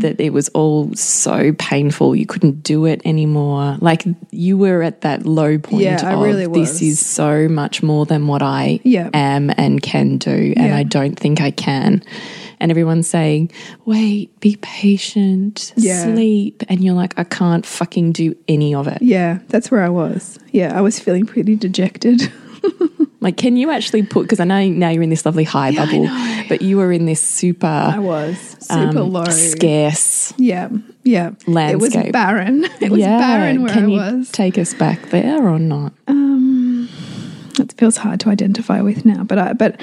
That it was all so painful. You couldn't do it anymore. Like you were at that low point yeah, I really was. this is so much more than what I yeah. am and can do. And yeah. I don't think I can. And everyone's saying, wait, be patient, yeah. sleep. And you're like, I can't fucking do any of it. Yeah, that's where I was. Yeah, I was feeling pretty dejected. Like, can you actually put? Because I know now you're in this lovely high yeah, bubble, but you were in this super. I was super um, low, scarce. Yeah, yeah. Landscape. It was barren. It was yeah. barren where can I was. take us back there or not? Um, it feels hard to identify with now, but I, but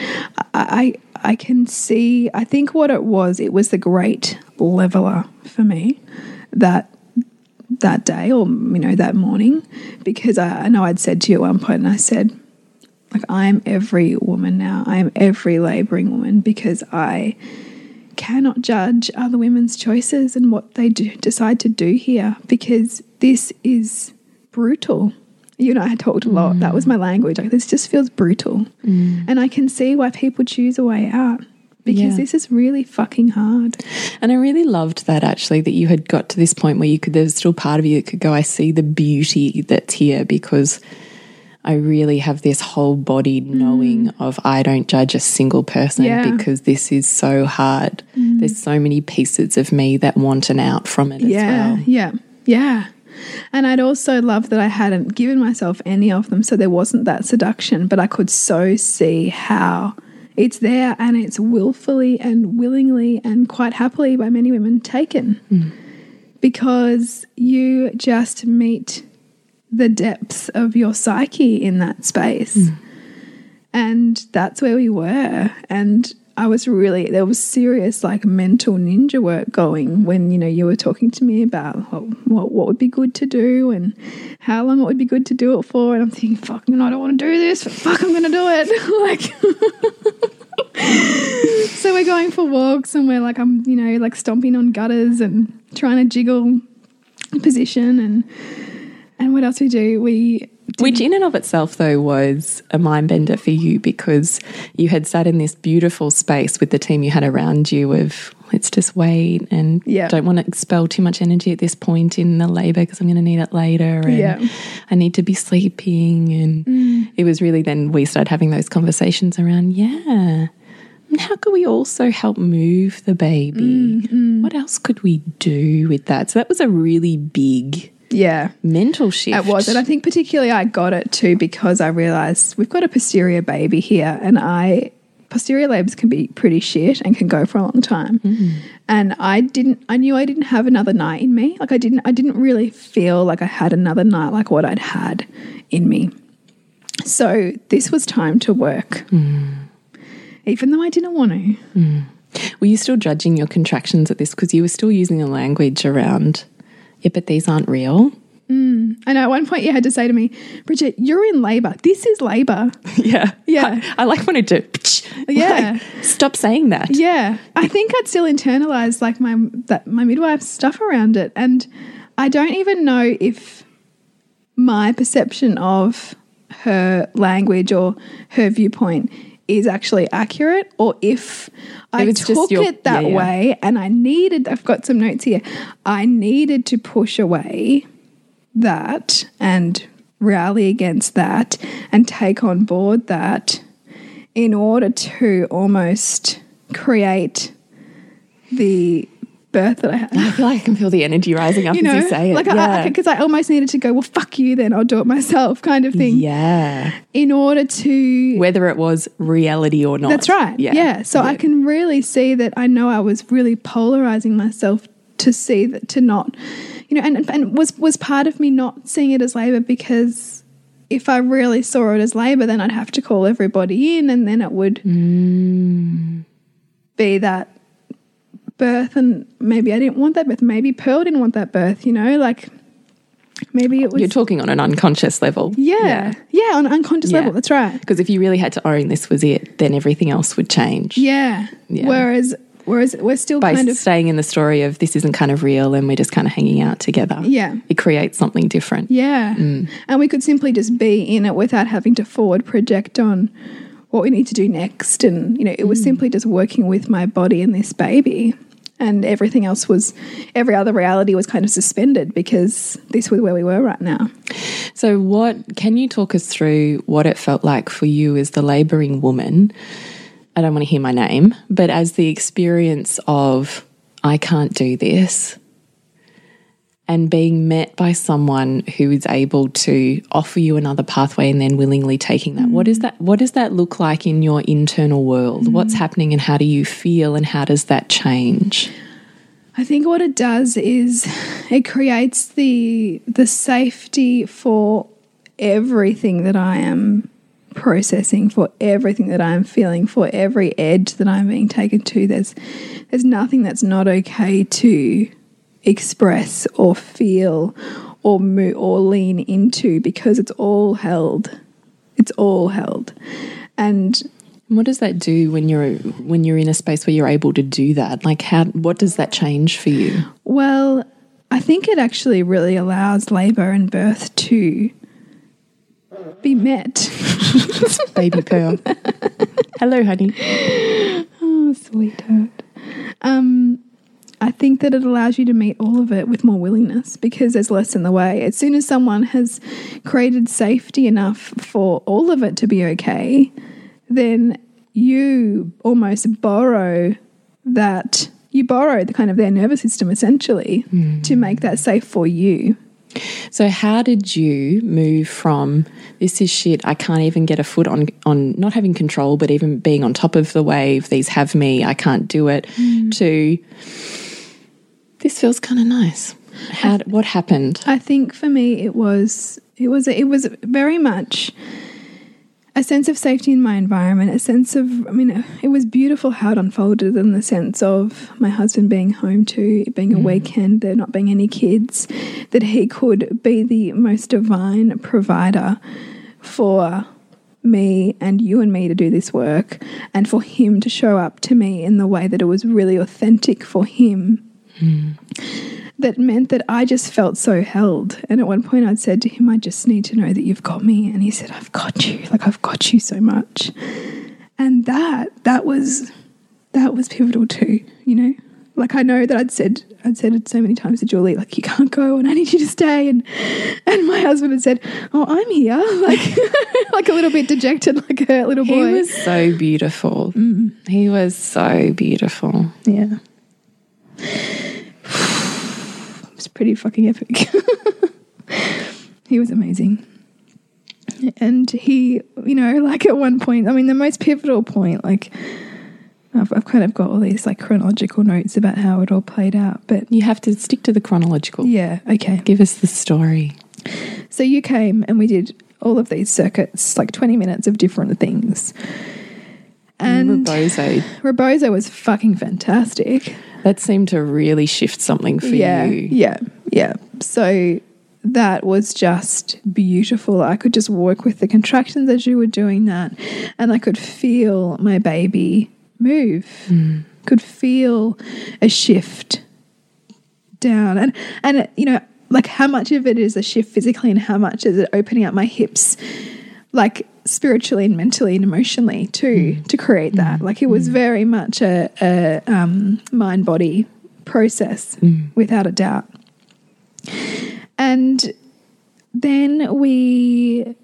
I, I can see. I think what it was, it was the great leveler for me. That that day or you know that morning because I, I know I'd said to you at one point and I said like, I am every woman now. I am every laboring woman because I cannot judge other women's choices and what they do, decide to do here because this is brutal. You and I had talked a lot. Mm. That was my language. Like, this just feels brutal. Mm. And I can see why people choose a way out because yeah. this is really fucking hard. And I really loved that actually that you had got to this point where you could there's still part of you that could go, I see the beauty that's here because I really have this whole body knowing mm. of I don't judge a single person yeah. because this is so hard. Mm. There's so many pieces of me that want an out from it yeah, well. Yeah. Yeah. And I'd also love that I hadn't given myself any of them. So there wasn't that seduction, but I could so see how it's there and it's willfully and willingly and quite happily by many women taken. Mm. Because you just meet the depths of your psyche in that space. Mm. And that's where we were. And I was really, there was serious like mental ninja work going when, you know, you were talking to me about what, what, what would be good to do and how long it would be good to do it for. And I'm thinking, fuck, no, I don't want to do this, but fuck, I'm going to do it. like, so we're going for walks and we're like, I'm, you know, like stomping on gutters and trying to jiggle position and, and what else we do? We which, in and of itself, though, was a mind bender for you because you had sat in this beautiful space with the team you had around you of let's just wait and yeah. don't want to expel too much energy at this point in the labor because I'm going to need it later. And yeah. I need to be sleeping. And mm. it was really then we started having those conversations around, yeah. How could we also help move the baby? Mm, mm. What else could we do with that? So that was a really big yeah mental shift. It was, and I think particularly I got it too because I realized we've got a posterior baby here, and I posterior labors can be pretty shit and can go for a long time. Mm. And I didn't I knew I didn't have another night in me. Like I didn't I didn't really feel like I had another night like what I'd had in me. So this was time to work. Mm. Even though I didn't want to. Mm. Were you still judging your contractions at this because you were still using a language around yeah, but these aren't real. Mm. I know at one point you had to say to me, Bridget, you're in labor. This is labor. Yeah. Yeah. I, I like when I do. Yeah. Like, stop saying that. Yeah. I think I'd still internalize like my that my midwife's stuff around it. And I don't even know if my perception of her language or her viewpoint is actually accurate or if I was took your- it that yeah, yeah. way and I needed I've got some notes here. I needed to push away that and rally against that and take on board that in order to almost create the birth that I had. I feel like I can feel the energy rising up You know, as you say it. like yeah. because I, almost needed to go. Well, fuck you, then I'll do it myself, kind of thing. yeah. In order to Whether it was reality or not. That's right. Yeah. So I can really see that I know I was really polarizing myself to see that to not, you know, and and was was part of me not seeing it as labor because if I really saw it as labor, then I'd have to call everybody in, and then it would mm. be that birth, and maybe I didn't want that birth. Maybe Pearl didn't want that birth. You know, like maybe it was. You're talking on an unconscious level. yeah, yeah, on an unconscious Yeah. level. That's right. Because if you really had to own this was it, then everything else would change. Yeah. Yeah. Whereas, whereas we're still By kind of staying in the story of this isn't kind of real and we're just kind of hanging out together. Yeah. It creates something different. Yeah. Mm. And we could simply just be in it without having to forward project on what we need to do next. And, you know, it was Mm. simply just working with my body and this baby. And everything else was, every other reality was kind of suspended because this was where we were right now. So, what can you talk us through what it felt like for you as the labouring woman? I don't want to hear my name, but as the experience of, I can't do this, and being met by someone who is able to offer you another pathway and then willingly taking that. What is mm. that what does that look like in your internal world? Mm. What's happening and how do you feel and how does that change? I think what it does is it creates the the safety for everything that I am processing, for everything that I am feeling, for every edge that I'm being taken to. There's there's nothing that's not okay to express or feel or move or lean into because it's all held. It's all held. And What does that do when you're when you're in a space where you're able to do that? Like how what does that change for you? Well, I think it actually really allows labour and birth to be met. Baby Pearl. Hello, honey. oh, sweetheart. Um, I think that it allows you to meet all of it with more willingness because there's less in the way. As soon as someone has created safety enough for all of it to be okay, then you almost borrow that. You borrow the kind of their nervous system essentially hmm. to make that safe for you. So how did you move from this is shit, I can't even get a foot on on not having control, but even being on top of the wave, these have me, I can't do it, hmm. to this feels kind of nice. How what happened? I think for me it was it was it was very much a sense of safety in my environment, a sense of I mean it was beautiful how it unfolded in the sense of my husband being home too, it being mm. a weekend, there not being any kids, that he could be the most divine provider for me and you and me to do this work and for him to show up to me in the way that it was really authentic for him that meant that I just felt so held. And at one point, I'd said to him, I just need to know that you've got me. And he said, I've got you. Like, I've got you so much. And that, that was, that was pivotal too, you know? Like I know that I'd said I'd said it so many times to Julie, like you can't go and I need you to stay and and my husband had said, Oh, I'm here. Like like a little bit dejected, like a little boy. He was so beautiful. Mm. He was so beautiful. Yeah. It's pretty fucking epic. he was amazing. And he, you know, like at one point, I mean, the most pivotal point, like, I've, I've kind of got all these like chronological notes about how it all played out. But You have to stick to the chronological. yeah, okay. Give us the story. So you came and we did all of these circuits, like 20 minutes of different things. And Rebozo. Rebozo was fucking fantastic. That seemed to really shift something for yeah, you. Yeah, yeah. So that was just beautiful. I could just work with the contractions as you were doing that, and I could feel my baby move. Mm. Could feel a shift down, and and you know, like how much of it is a shift physically, and how much is it opening up my hips. like spiritually and mentally and emotionally too mm. to create that. Mm. Like it was mm. very much a, a um, mind body process without a doubt. And then we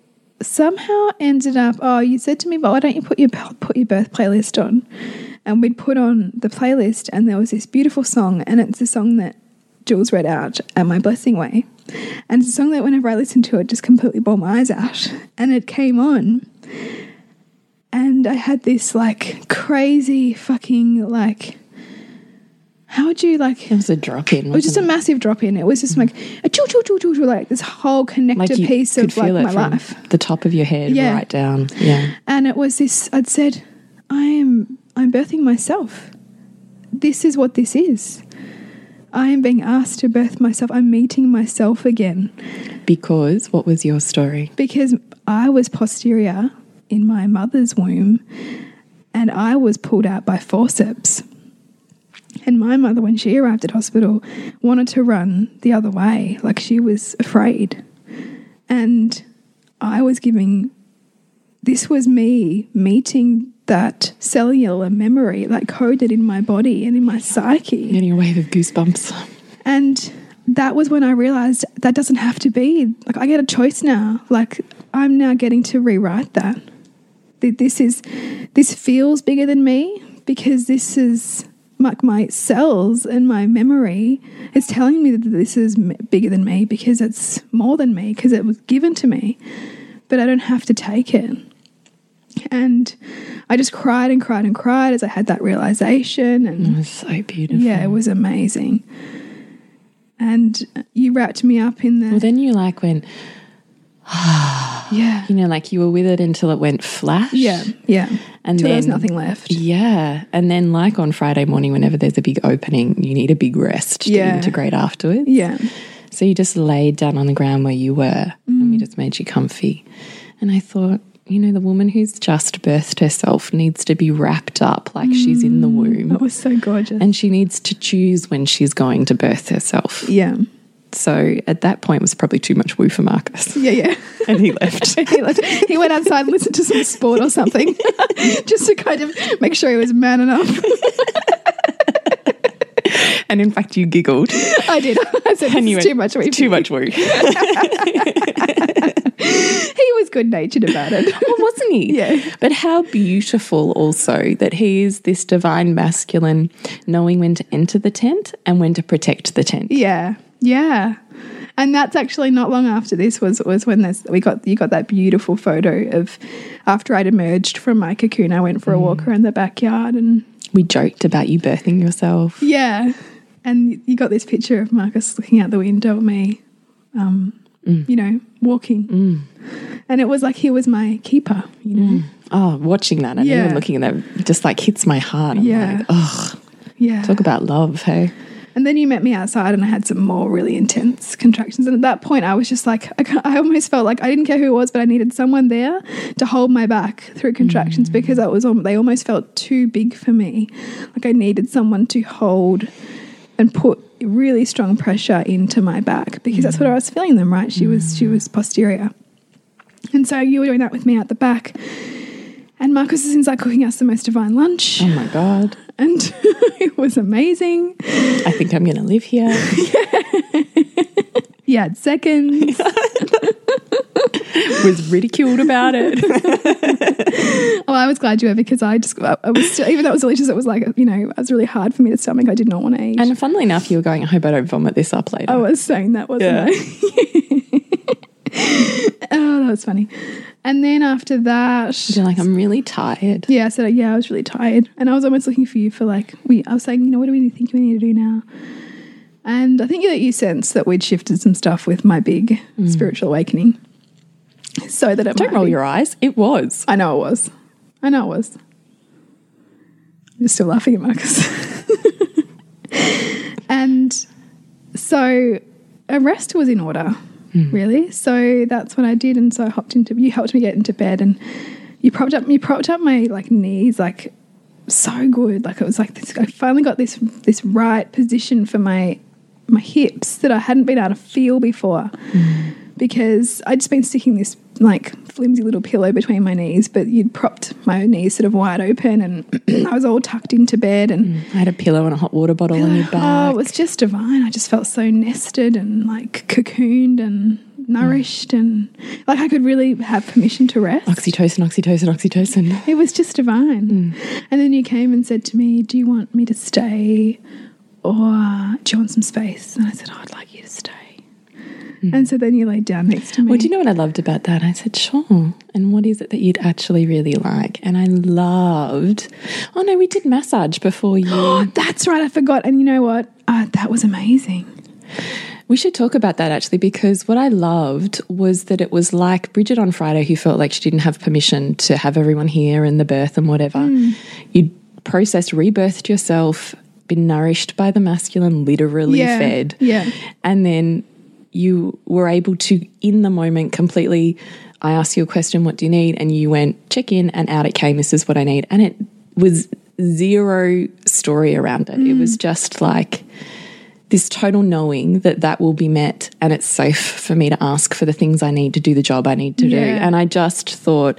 somehow ended up. Oh, you said to me, "But why don't you put your put your birth playlist on?" And we'd put on the playlist, and there was this beautiful song, and it's a song that Jules read out at my blessing way, and it's a song that whenever I listened to it, just completely bawled my eyes out. And it came on, and I had this like crazy fucking like. How would you like? It was a drop in. It was just a massive drop in. It was just like a choo choo choo choo choo, like this whole connected you piece of like it my from life. The top of your head Yeah. right down. Yeah. And it was this I'd said, I am I'm birthing myself. This is what this is. I am being asked to birth myself. I'm meeting myself again Because what was your story? because I was posterior in my mother's womb and I was pulled out by forceps. And my mother, when she arrived at hospital, wanted to run the other way, like she was afraid. And I was giving, this was me meeting that cellular memory, like coded in my body and in my psyche. Getting a wave of goosebumps. And that was when I realized that doesn't have to be. Like, I get a choice now. Like, I'm now getting to rewrite that. That This is, this feels bigger than me because this is like my cells and my memory. is telling me that this is bigger than me because it's more than me because it was given to me. But I don't have to take it. And I just cried and cried and cried as I had that realization. And It was so beautiful. yeah, it was amazing. And you wrapped me up in the. Well, then you like went, yeah, you know, like you were with it until it went flash. yeah, yeah. And Till then there was nothing left. Yeah. And then, like on Friday morning, whenever there's a big opening, you need a big rest to Yeah. integrate afterwards. Yeah, So you just laid down on the ground where you were and we mm. just made you comfy. And I thought, you know, the woman who's just birthed herself needs to be wrapped up like she's in the mm, womb. it was so gorgeous. And she needs to choose when she's going to birth herself. yeah, So at that point, it was probably too much woo for Marcus. yeah, yeah. And he left. he, left. he went outside and listened to some sport or something, just to kind of make sure he was man enough. and in fact, you giggled. I did. I said, And you went, too much." Wee Too much woo. He was good natured about it. Well, wasn't he? Yeah. But how beautiful also that he is this divine masculine, knowing when to enter the tent and when to protect the tent. Yeah, yeah. And that's actually not long after this was was when this we got you got that beautiful photo of after I'd emerged from my cocoon. I went for a walk around the backyard and We joked about you birthing yourself. yeah, and you got this picture of Marcus looking out the window at me, um, Mm. you know, walking, mm. and it was like he was my keeper, you know. Mm. Oh, watching that and Yeah. even looking at that just like hits my heart. I'm Yeah. like, oh, Yeah. talk about love, hey? And then you met me outside, and I had some more really intense contractions. And at that point, I was just like, I, I almost felt like I didn't care who it was, but I needed someone there to hold my back through contractions because I was they almost felt too big for me. Like I needed someone to hold and put really strong pressure into my back because that's what mm. I was feeling them. Right? She was she was posterior, and so you were doing that with me at the back. And Marcus is inside cooking us the most divine lunch, Oh my God. and it was amazing. I think I'm going to live here. He had seconds. Was ridiculed about it. Well, I was glad you were because I just, I I was still, even though it was delicious, it was like, you know, it was really hard for me to stomach. I did not want to eat. and funnily enough, you were going, I hope I don't vomit this up later. I was saying that, wasn't Yeah. I? oh, that was funny. And then after that, You're like, I'm really tired. yeah, I said, yeah, I was really tired. And I was almost looking for you for like, we, I was saying, you know, what do we think we need to do now? And I think that you sensed that we'd shifted some stuff with my big mm. spiritual awakening. So that it Mm. Don't roll be- your eyes. It was. I know it was. I know it was. You're still laughing at Marcus. and so a rest was in order, really. So that's what I did. And so I hopped into you helped me get into bed and you propped up you propped up my like knees like so good. Like it was like this I finally got this this right position for my my hips that I hadn't been able to feel before. Because I'd just been sticking this like flimsy little pillow between my knees, but you'd propped my knees sort of wide open and I was all tucked into bed and mm, I had a pillow and a hot water bottle on your oh, it was just divine. I just felt so nested and like cocooned and nourished and like I could really have permission to rest. oxytocin, oxytocin, oxytocin. It was just divine. Mm. And then you came and said to me, Do you want me to stay or do you want some space? And I said, oh, I'd like you to stay. And so then you laid down next to me. Well, do you know what I loved about that? I said, sure. And what is it that you'd actually really like? And I loved, oh no, we did massage before you. That's right, I forgot. And you know what? Uh, that was amazing. We should talk about that actually, because what I loved was that it was like Bridget on Friday, who felt like she didn't have permission to have everyone here and the birth and whatever. You'd processed, rebirthed yourself, been nourished by the masculine, literally Yeah. fed. Yeah. And then you were able to, in the moment, completely. I asked you a question, what do you need? And you went, check in, and out it came, this is what I need. And it was zero story around it. It was mm. just like this total knowing that that will be met and it's safe for me to ask for the things I need to do the job I need to do. And I just thought,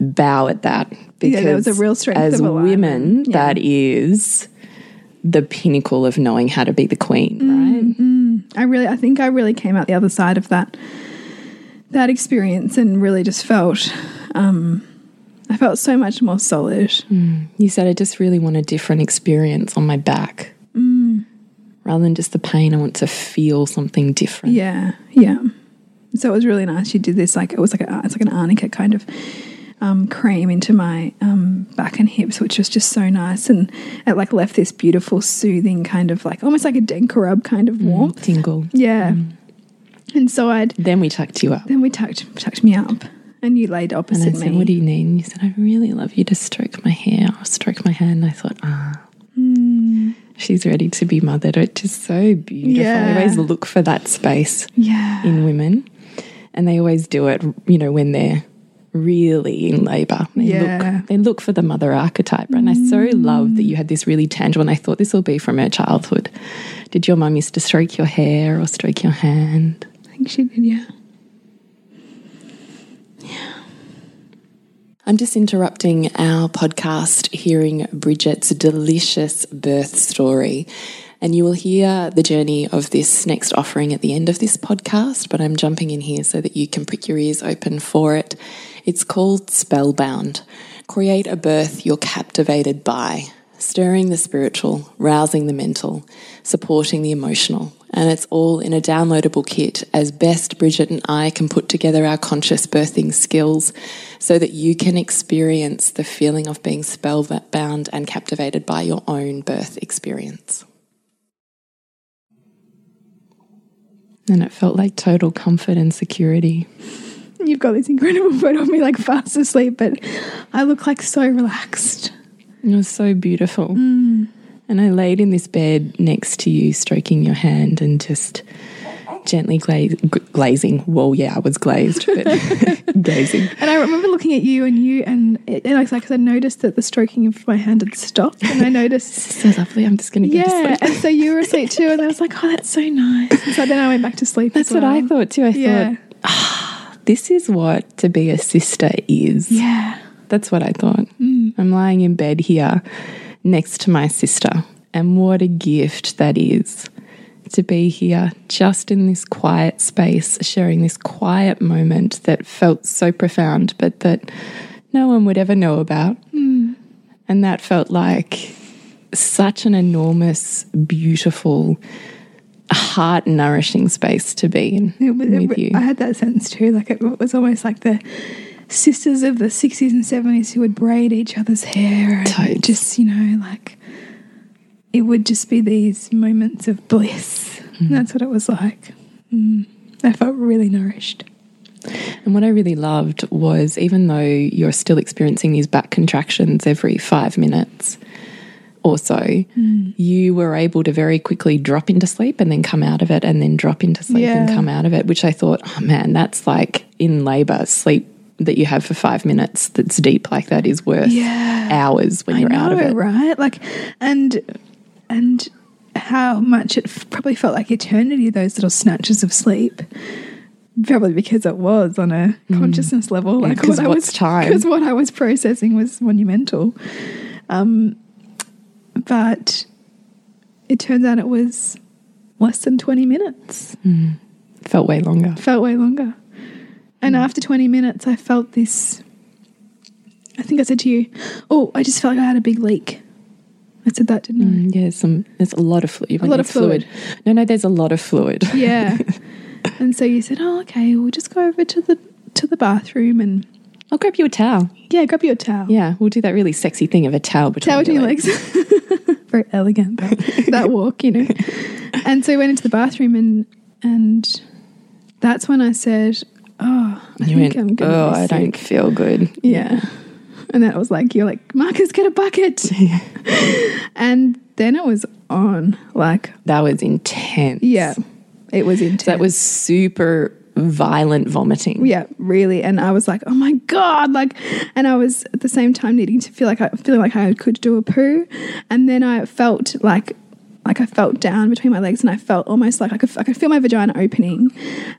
bow at that. Because Yeah, that was a real strength as women, Yeah. that is the pinnacle of knowing how to be the queen, mm-hmm. right? I really, I think I really came out the other side of that that experience and really just felt, um, I felt so much more solid. You said, I just really want a different experience on my back. Mm. Rather than just the pain, I want to feel something different. Yeah, yeah. So it was really nice. You did this like it was like a, it's like an arnica kind of um, cream into my um, back and hips, which was just so nice, and it like left this beautiful, soothing kind of like almost like a denka rub kind of warmth. Tingle. Yeah. And so I'd Then we tucked you up. then we tucked tucked me up, and you laid And opposite I said, me. What do you need? And you said, I really love you to stroke my hair or stroke my hand. And I thought, ah, she's ready to be mothered. It's just so beautiful. I always look for that space yeah, in women. And they always do it, you know, when they're really in labor. They Yeah. look they look for the mother archetype. And I so mm. love that you had this really tangible and I thought this will be from her childhood. Did your mum used to stroke your hair or stroke your hand? I think she did. Yeah. I'm just interrupting our podcast, hearing Bridget's delicious birth story. And you will hear the journey of this next offering at the end of this podcast, but I'm jumping in here so that you can prick your ears open for it. It's called Spellbound. Create a birth you're captivated by, stirring the spiritual, rousing the mental, supporting the emotional. And it's all in a downloadable kit as best Bridget and I can put together our conscious birthing skills so that you can experience the feeling of being spellbound and captivated by your own birth experience. And it felt like total comfort and security. You've got this incredible photo of me like fast asleep, but I look like so relaxed. It was so beautiful. Mm. And I laid in this bed next to you, stroking your hand and just gently gla- glazing. Well, yeah, I was glazed, but gazing. And I remember looking at you and you, and, it, and I was like, I noticed that the stroking of my hand had stopped, and I noticed, So lovely. I'm just going to go to yeah, sleep. and so you were asleep too, and I was like, oh, that's so nice. And so then I went back to sleep. That's as what I thought too. I Yeah, thought, ah, this is what to be a sister is. yeah, That's what I thought. Mm. I'm lying in bed here next to my sister. And what a gift that is to be here just in this quiet space, sharing this quiet moment that felt so profound, but that no one would ever know about. Mm. And that felt like such an enormous, beautiful, heart nourishing space to be in It with you. I had that sense too. Like it was almost like the sisters of the sixties and seventies who would braid each other's hair, and Totes. just you know, like it would just be these moments of bliss. Mm-hmm. That's what it was like. Mm. I felt really nourished. And what I really loved was even though you're still experiencing these back contractions every five minutes or so, you were able to very quickly drop into sleep and then come out of it and then drop into sleep and come out of it, which I thought, oh man, that's like in labor, sleep that you have for five minutes that's deep like that is worth Yeah. hours when I you're know, out of it. right? Like, and and how much it f- probably felt like eternity. Those little snatches of sleep. probably because it was on a consciousness level. Like 'cause what I what's was, time? because what I was processing was monumental. Um, but it turns out it was less than twenty minutes. Felt way longer. Felt way longer. And after twenty minutes, I felt this. I think I said to you, "Oh, I just felt like I had a big leak." I said that, didn't I? Mm, yeah, some there's a lot of fluid. A lot of fluid. No, no, there's a lot of fluid. Yeah. and so you said, "Oh, okay, we'll just go over to the to the bathroom and I'll grab you a towel. yeah, grab you a towel." Yeah, we'll do that really sexy thing of a towel between, Towel between your legs. Very elegant that, that walk, you know. And so we went into the bathroom and and that's when I said, "Oh, I You think went, I'm gonna oh, be I don't feel good. Yeah. And that was like, "You're like, Marcus, get a bucket." and then it was on. Like, That was intense. yeah, it was intense. That was super violent vomiting. Yeah, really. And I was like, oh my God. Like, and I was at the same time needing to feel like I feeling like I could do a poo. And then I felt like, like I felt down between my legs and I felt almost like I could, I could feel my vagina opening.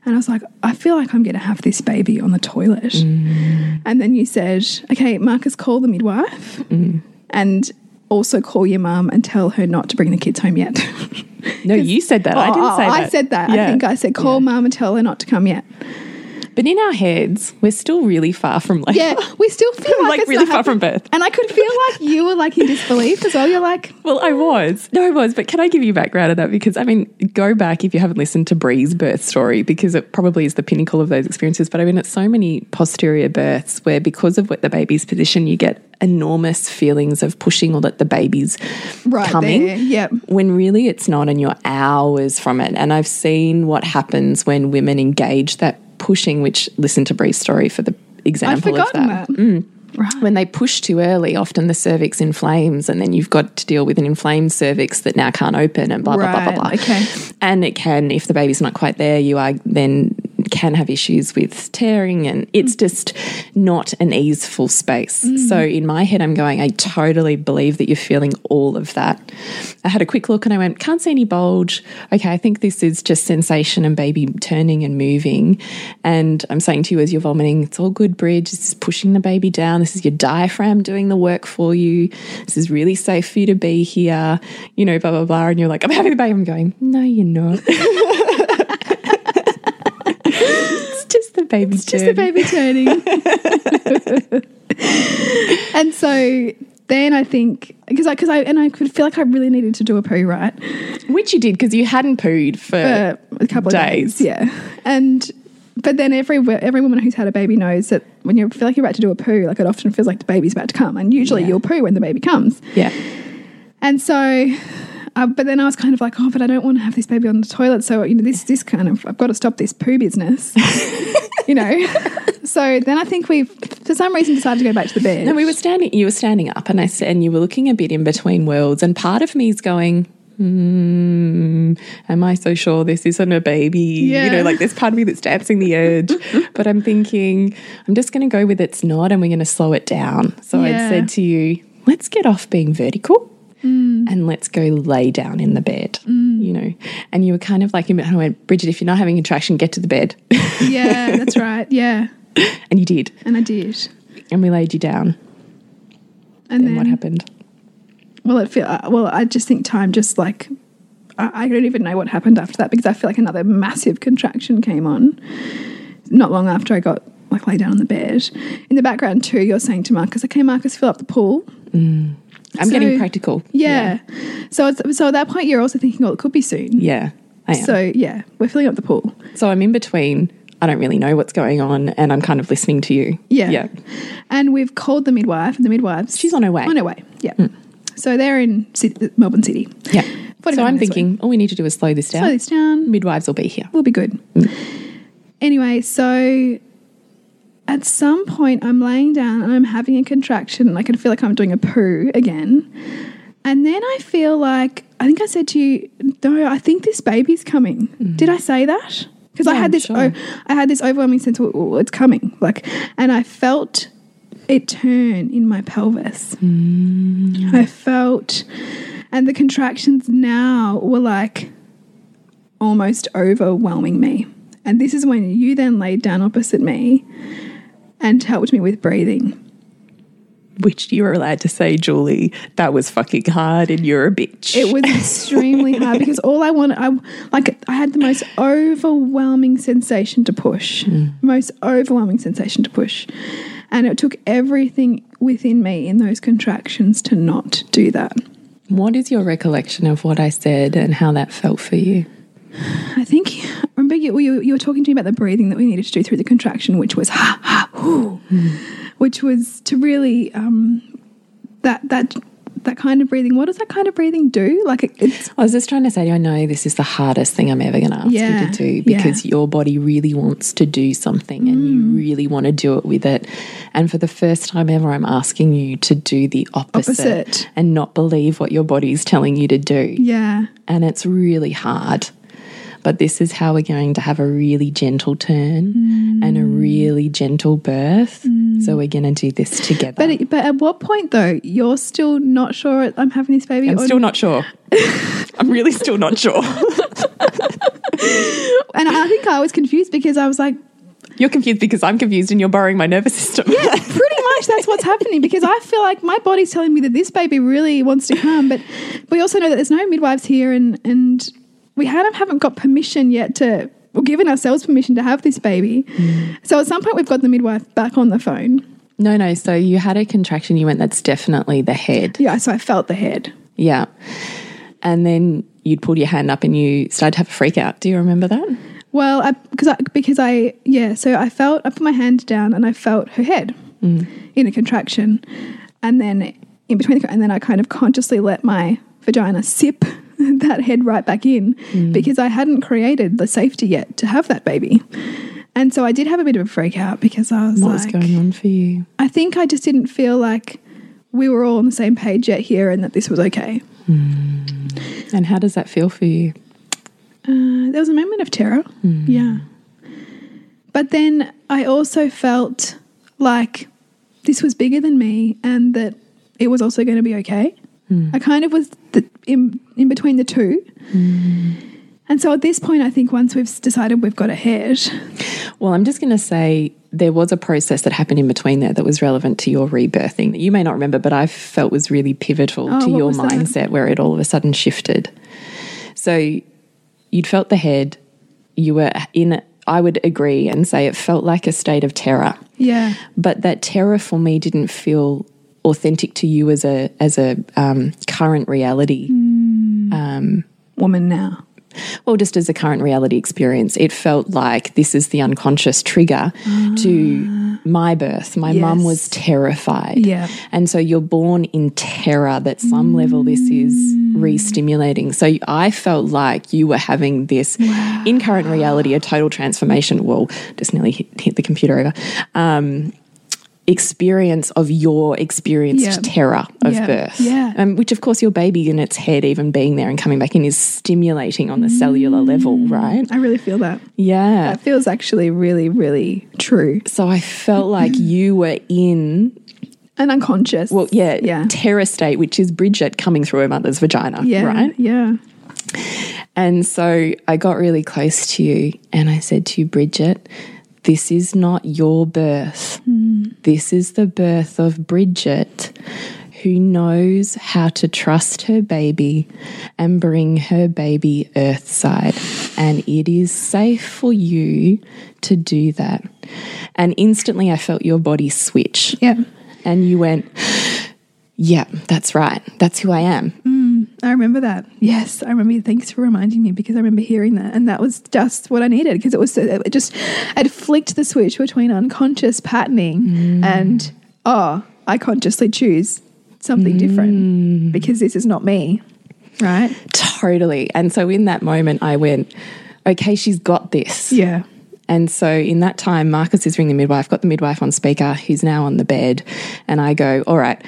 And I was like, I feel like I'm going to have this baby on the toilet. Mm. And then you said, okay, Marcus, call the midwife mm. and also call your mum and tell her not to bring the kids home yet. No, you said that. I oh, didn't Oh, say oh, that. I said that. I think I said, call Yeah. mum and tell her not to come yet. But in our heads, we're still really far from like, Yeah, we still feel like, like it's really far from birth. And I could feel like you were like in disbelief as well. You're like, Well, I was. No, I was. But can I give you background on that? Because, I mean, go back if you haven't listened to Bree's birth story, because it probably is the pinnacle of those experiences. But I mean, it's so many posterior births where, because of what the baby's position, you get enormous feelings of pushing or that the baby's right coming. there. Yep. When really it's not, and you're hours from it. And I've seen what happens when women engage that pushing, which listen to Bree's story for the example of that. that. Mm. Right. When they push too early, often the cervix inflames, and then you've got to deal with an inflamed cervix that now can't open, and blah blah blah blah blah. okay. And it can, if the baby's not quite there, you are then can have issues with tearing, and it's just not an easeful space. Mm. So in my head, I'm going, I totally believe that you're feeling all of that. I had a quick look, and I went, can't see any bulge. Okay, I think this is just sensation and baby turning and moving. And I'm saying to you as you're vomiting, it's all good, Bridge. This is pushing the baby down. This is your diaphragm doing the work for you. This is really safe for you to be here. You know, blah blah blah. And you're like, I'm having the baby. I'm going, no, you're not. just the baby. It's just the baby turning. and so then I think because I because I and I could feel like I really needed to do a poo right Which you did because you hadn't pooed for. for a couple of days. days. Yeah, and but then every every woman who's had a baby knows that when you feel like you're about to do a poo, like it often feels like the baby's about to come, and usually Yeah. you'll poo when the baby comes. yeah. And so, uh, but then I was kind of like, oh, but I don't want to have this baby on the toilet. So you know, this this kind of I've got to stop this poo business. you know. so then I think we, for some reason, decided to go back to the bed. No, we were standing. You were standing up, and I said, and you were looking a bit in between worlds. And part of me is going, hmm, "Am I so sure this isn't a baby?" Yeah. You know, like there's part of me that's dancing the edge. but I'm thinking, I'm just going to go with it's not, and we're going to slow it down. So I Yeah. said to you, "Let's get off being vertical." Mm. And let's go lay down in the bed, mm. you know. And you were kind of like, and I went, Bridget, if you're not having a contraction, get to the bed. yeah, that's right. Yeah, and you did. and I did. And we laid you down. And And then what happened? Well, it feel uh, well. I just think time just like I, I don't even know what happened after that because I feel like another massive contraction came on not long after I got like lay down on the bed. In the background too, you're saying to Marcus, "Okay, Marcus, fill up the pool." Mm. I'm So- getting practical. Yeah. So it's, so at that point, you're also thinking, "Oh, it could be soon." Yeah, I am. So, So yeah, we're filling up the pool. So I'm in between. I don't really know what's going on, and I'm kind of listening to you. Yeah. Yeah. And we've called the midwife, and the midwives She's on her way. On her way. Yeah. Hmm. So they're in Syd- Melbourne City. Yeah. So I'm thinking, all we need to do is slow this down. Slow this down. Midwives will be here. We'll be good. Hmm. Anyway, so at some point I'm laying down and I'm having a contraction and I can feel like I'm doing a poo again. And then I feel like I think I said to you, no, I think this baby's coming. Did I say that? Because I Mm-hmm. Had this sure. I had this overwhelming sense of oh, it's coming. Like and I felt it turn in my pelvis. Mm. I felt and the contractions now were like almost overwhelming me. And this is when you then laid down opposite me and helped me with breathing. Which you were allowed to say, Julie, that was fucking hard and you're a bitch. It was extremely hard because all I wanted, I like, I had the most overwhelming sensation to push, mm. most overwhelming sensation to push, and it took everything within me in those contractions to not do that. What is your recollection of what I said and how that felt for you? I think remember you, you you were talking to me about the breathing that we needed to do through the contraction, which was ha ha hoo, which was to really um, that that that kind of breathing. What does that kind of breathing do? Like it, it's I was just trying to say, I know this is the hardest thing I'm ever going to ask Yeah, you to do yeah. because your body really wants to do something and you really want to do it with it. And for the first time ever, I'm asking you to do the opposite, Opposite. and not believe what your body's telling you to do. yeah And it's really hard. But this is how we're going to have a really gentle turn and a mm. really gentle birth. Mm. So we're going to do this together. But but at what point though you're still not sure I'm having this baby? I'm still not sure. I'm really still not sure. and I think I was confused because I was like, You're confused because I'm confused and you're borrowing my nervous system. Yeah, pretty much that's what's happening because I feel like my body's telling me that this baby really wants to come, but we also know that there's no midwives here and and we haven't haven't got permission yet to or given ourselves permission to have this baby. Mm. So at some point we've got the midwife back on the phone. no, no. So you had a contraction. You went, that's definitely the head. Yeah, so I felt the head. Yeah. And then you'd pulled your hand up and you started to have a freak out. Do you remember that? Well, I, because I because I yeah, so I felt I put my hand down and I felt her head mm. in a contraction, and then in between, the, and then I kind of consciously let my vagina sip that head right back in mm. because I hadn't created the safety yet to have that baby, and so I did have a bit of a freak out because I was What was like, going on for you? I think I just didn't feel like we were all on the same page yet here, and that this was okay. Mm. And how does that feel for you? Uh, there was a moment of terror. Mm. Yeah. But then I also felt like this was bigger than me and that it was also going to be okay. I kind of was the, in, in between the two. Mm. And so at this point, I think once we've decided we've got a head, Well, I'm just going to say there was a process that happened in between there that was relevant to your rebirthing that you may not remember, but I felt was really pivotal Oh, to your was that? mindset where it all of a sudden shifted. So you'd felt the head, you were in, I would agree and say it felt like a state of terror. yeah, But that terror for me didn't feel authentic to you as a as a um, current reality. woman now. Well, just as a current reality experience, it felt like this is the unconscious trigger to my birth. My mum was terrified. Yeah. And so you're born in terror that some level this is re stimulating. So I felt like you were having this in current reality, a total transformation. Well, just nearly hit, hit the computer over. Um, experience of your experienced Yeah. terror of Yeah. birth. Yeah. Um, which, of course, your baby in its head, even being there and coming back in, is stimulating on the cellular level, right? I really feel that. Yeah. That feels actually really, really true So I felt like you were in, An unconscious. well, yeah, Yeah. terror state, which is Bridget coming through her mother's vagina, yeah, right? Yeah. And so I got really close to you and I said to you, Bridget, this is not your birth. Mm. This is the birth of Bridget, who knows how to trust her baby and bring her baby earthside. And it is safe for you to do that. And instantly I felt your body switch. Yeah. And you went, Yeah, that's right. That's who I am. Mm. I remember that. Yes, I remember. Thanks for reminding me because I remember hearing that, and that was just what I needed because it was it just it flicked the switch between unconscious patterning mm. and oh, I consciously choose something different mm. because this is not me, right? Totally. And so in that moment, I went, okay, she's got this. Yeah, And so in that time, Marcus is ringing the midwife, got the midwife on speaker, He's now on the bed. And I go, all right,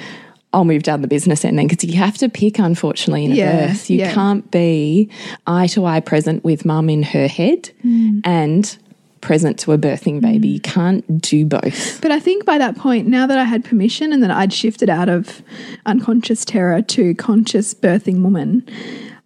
I'll move down the business end then because you have to pick, unfortunately, in a Yeah, birth. You yeah. can't be eye to eye present with mum in her head Mm. and present to a birthing baby. You can't do both. but I think by that point, now that I had permission and that I'd shifted out of unconscious terror to conscious birthing woman.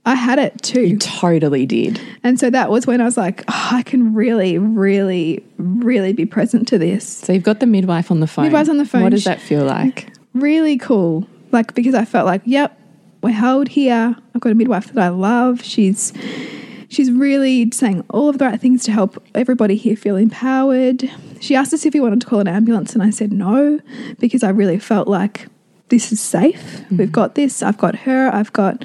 I had it too. You totally did. And so that was when I was like, oh, I can really, really, really be present to this. So you've got the midwife on the phone. Midwife's on the phone. What does that feel like? Really cool. Like, because I felt like, yep, we're held here. I've got a midwife that I love. She's she's really saying all of the right things to help everybody here feel empowered. She asked us if we wanted to call an ambulance, and I said no, because I really felt like this is safe. Mm-hmm. We've got this. I've got her. I've got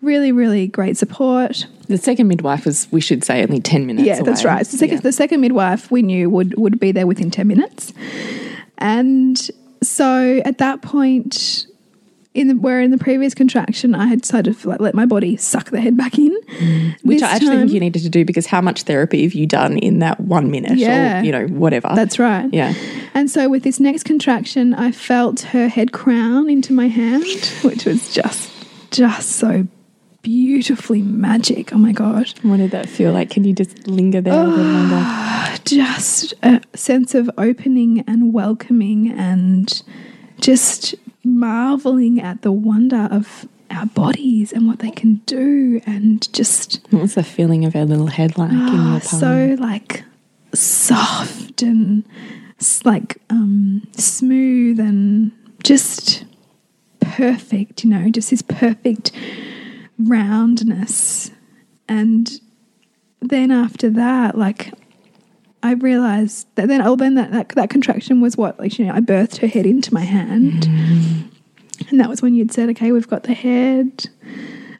really, really great support. The second midwife was, we should say, only 10 minutes Yeah, that's away. right. The second, Yeah. the second midwife we knew would would be there within ten minutes, and so at that point, in the, where in the previous contraction, I had decided to like, let my body suck the head back in, Which I actually time- think you needed to do because how much therapy have you done in that one minute Yeah. or, you know, whatever? That's right. yeah. And so with this next contraction, I felt her head crown into my hand, which was just just so beautifully magic. Oh my god. What did that feel like? Can you just linger there a little longer? Just a sense of opening and welcoming and just marveling at the wonder of our bodies and what they can do and just What was the feeling of her little head like in your palm? Ah, so like soft and like um, smooth and just perfect, you know, just this perfect roundness. And then after that, like I realized that then, oh, then that, that, that contraction was what, like, you know, I birthed her head into my hand. And that was when you'd said, okay, we've got the head.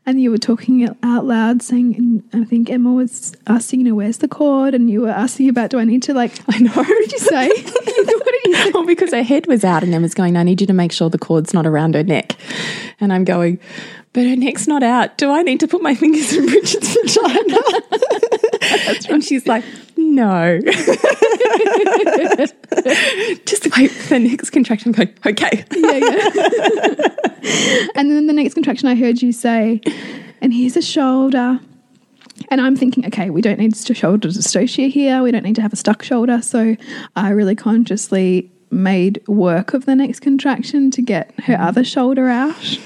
And you were talking it out loud, saying, and I think Emma was asking, you know, where's the cord? And you were asking about, do I need to, like, I know, what did you say? what did you say? well, because her head was out and was going, I need you to make sure the cord's not around her neck. And I'm going, but her neck's not out. Do I need to put my fingers in Bridget's vagina? And she's like, no. Just wait for the next contraction. Going, okay. yeah, yeah. and then the next contraction, I heard you say, and here's a shoulder. And I'm thinking, okay, we don't need to shoulder dystocia here. We don't need to have a stuck shoulder. So I really consciously made work of the next contraction to get her mm-hmm. other shoulder out.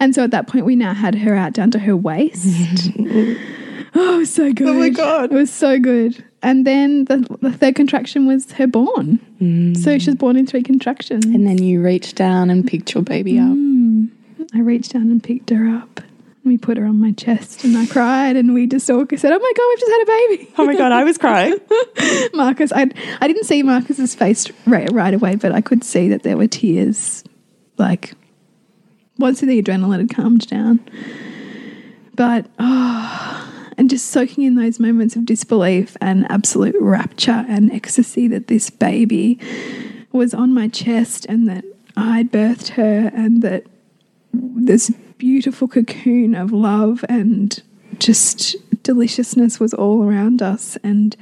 And so at that point, we now had her out down to her waist. oh, so good. Oh my God. It was so good. And then the, the third contraction was her born. So mm. she was born in three contractions. And then you reached down and picked your baby up. Mm. I reached down and picked her up. We put her on my chest and I cried and we just all said, Oh my God, we've just had a baby. Oh my God, I was crying. Marcus, I, I didn't see Marcus's face right, right away, but I could see that there were tears. Like, once the adrenaline had calmed down. But, oh, and just soaking in those moments of disbelief and absolute rapture and ecstasy that this baby was on my chest and that I'd birthed her and that this beautiful cocoon of love and just deliciousness was all around us. And,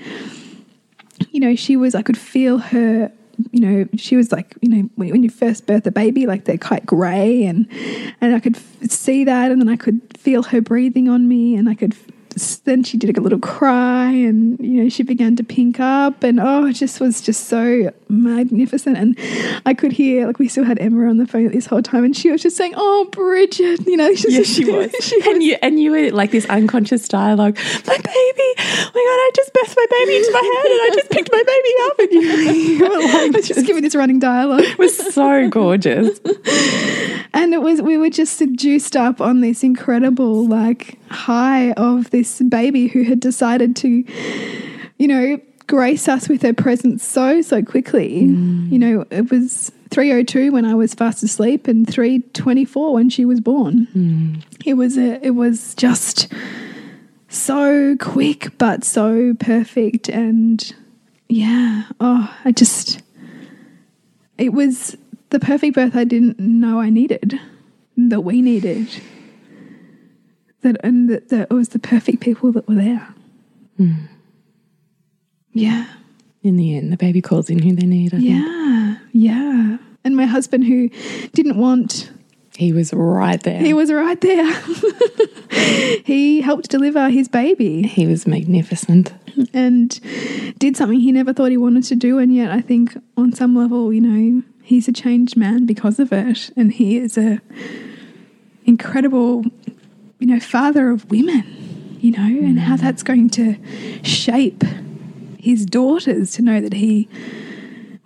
you know, she was, I could feel her. You know, she was like, you know, when, when you first birth a baby, like they're quite grey, and and I could see that, and then I could feel her breathing on me, and I could. Then she did a little cry, and you know she began to pink up, and oh, it just was just so magnificent. And I could hear, like, we still had Emma on the phone this whole time, and she was just saying, "Oh, Bridget," you know, Yeah, she was. and you and you were like this unconscious dialogue. My baby, oh my god! I just birthed my baby into my hand, and I just picked my baby up, and you, you were like, was just giving this running dialogue. it was so gorgeous. And it was we were just seduced up on this incredible like high of this baby who had decided to, you know, grace us with her presence so so quickly. Mm. You know, it was 302 when I was fast asleep and 324 when she was born. Mm. It was a it was just so quick but so perfect and yeah, oh, I just it was the perfect birth I didn't know I needed, that we needed. That and that, that it was the perfect people that were there. Hmm. Yeah, In the end, the baby calls in who they need. I think. yeah, yeah. And my husband, who didn't want, he was right there. he was right there. he helped deliver his baby. he was magnificent. and did something he never thought he wanted to do. And yet, I think on some level, you know, he's a changed man because of it. And he is a incredible, you know, father of women, you know, and how that's going to shape his daughters to know that he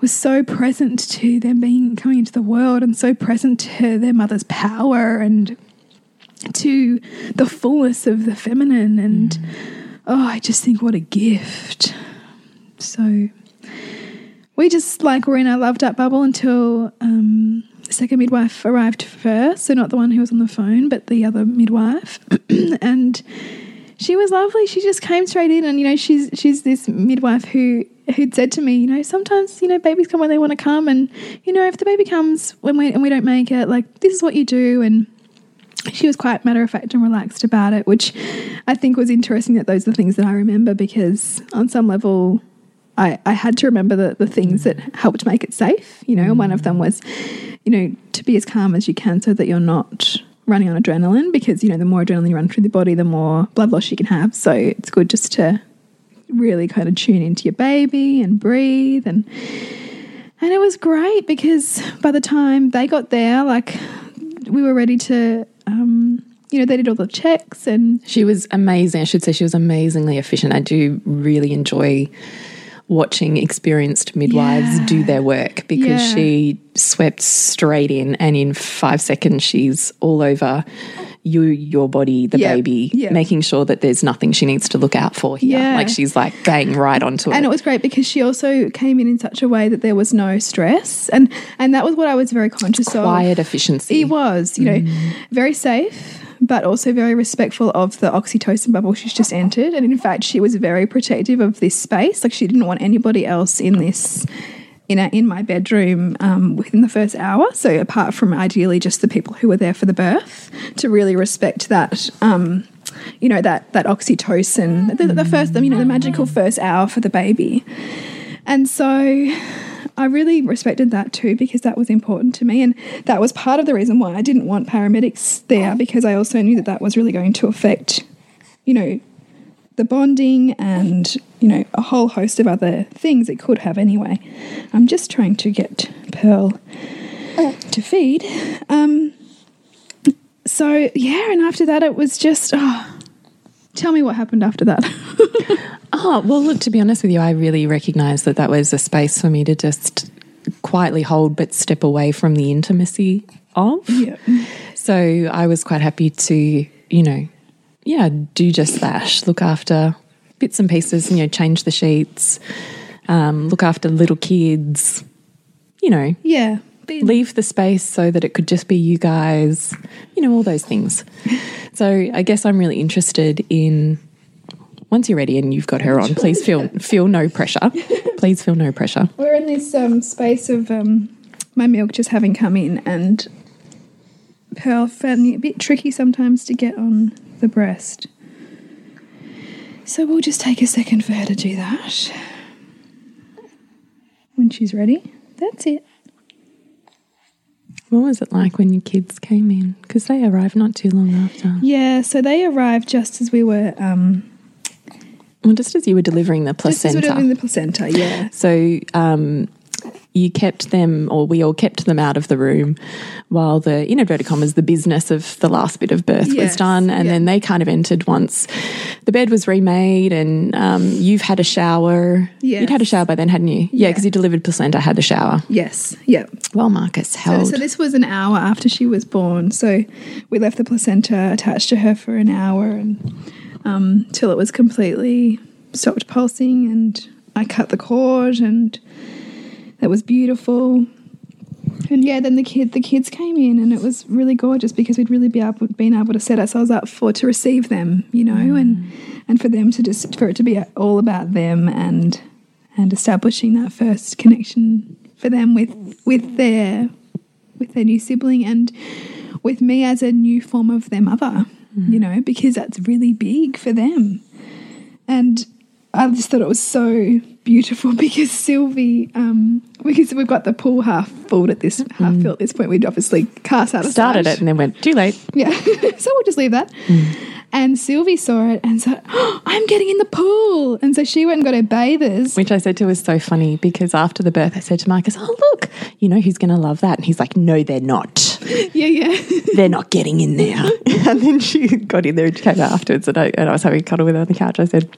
was so present to them being coming into the world and so present to their mother's power and to the fullness of the feminine. And oh i just think what a gift. So we just like were in our loved up bubble until um, second midwife arrived first so not the one who was on the phone but the other midwife. And she was lovely. She just came straight in and you know she's she's this midwife who who'd said to me you know sometimes you know babies come when they want to come and you know if the baby comes when we and we don't make it like this is what you do. And she was quite matter of fact and relaxed about it, which I think was interesting that those are the things that I remember because on some level I, I had to remember the, the things that helped make it safe. You know, mm. one of them was, you know, to be as calm as you can so that you're not running on adrenaline because, you know, the more adrenaline you run through the body, the more blood loss you can have. So it's good just to really kind of tune into your baby and breathe and and it was great because by the time they got there, like we were ready to um, you know, they did all the checks and she was amazing. I should say she was amazingly efficient. I do really enjoy watching experienced midwives yeah. do their work because yeah. she swept straight in and in five seconds she's all over you, your body, the yep. baby, yep. making sure that there's nothing she needs to look out for here. Yeah. Like she's like bang right onto it. And it was great because she also came in in such a way that there was no stress. And and that was what I was very conscious Quiet of. Quiet efficiency. It was, you mm. know, very safe but also very respectful of the oxytocin bubble she's just entered. And in fact, she was very protective of this space. Like she didn't want anybody else in this in my bedroom um, within the first hour. So apart from ideally just the people who were there for the birth, to really respect that. Um, you know that that oxytocin, the, the first, you know, the magical first hour for the baby, and so I really respected that too because that was important to me. And that was part of the reason why I didn't want paramedics there because I also knew that that was really going to affect, you know, the bonding and you know a whole host of other things it could have anyway. I'm just trying to get Pearl to feed. Um, so yeah, and after that it was just oh, tell me what happened after that. oh well, look. To be honest with you, I really recognised that that was a space for me to just quietly hold, but step away from the intimacy of. So I was quite happy to, you know, yeah, do just that. Look after bits and pieces, you know, change the sheets, um, look after little kids, you know. Yeah. Leave the space so that it could just be you guys, you know, all those things. so I guess I'm really interested in once you're ready and you've got her on, please feel feel no pressure. Please feel no pressure. We're in this um, space of um, my milk just having come in and Pearl found it a bit tricky sometimes to get on the breast. So we'll just take a second for her to do that. When she's ready, that's it. What was it like when your kids came in? Because they arrived not too long after. Yeah, so they arrived just as we were. Um, well, just as you were delivering the placenta. Just as we were delivering the placenta, yeah. So um, you kept them, or we all kept them out of the room while the, in inverted commas, the business of the last bit of birth yes, was done. And yeah. then they kind of entered once the bed was remade and um, you've had a shower. You'd had a shower by then, hadn't you? Yeah, because yeah, you delivered placenta, had the shower. Yes, yeah. Well, Marcus held. So, so this was an hour after she was born. So we left the placenta attached to her for an hour and um, till it was completely stopped pulsing and I cut the cord and that was beautiful. And yeah, then the kid the kids came in and it was really gorgeous because we'd really be able been able to set ourselves up for to receive them, you know, mm. and and for them to just for it to be all about them and and establishing that first connection for them with with their with their new sibling and with me as a new form of their mother, mm. you know, because that's really big for them. And I just thought it was so beautiful because Sylvie, um, because we've got the pool half filled at this half mm. filled at this point, we'd obviously cast out started it and then went too late. Yeah, so we'll just leave that. Mm. And Sylvie saw it and said, oh, I'm getting in the pool. And so she went and got her bathers. Which I said to was so funny because after the birth, I said to Marcus, Oh, look, you know who's going to love that? And he's like, No, they're not. Yeah, yeah. they're not getting in there. and then she got in there and came out afterwards, and I, and I was having a cuddle with her on the couch. I said,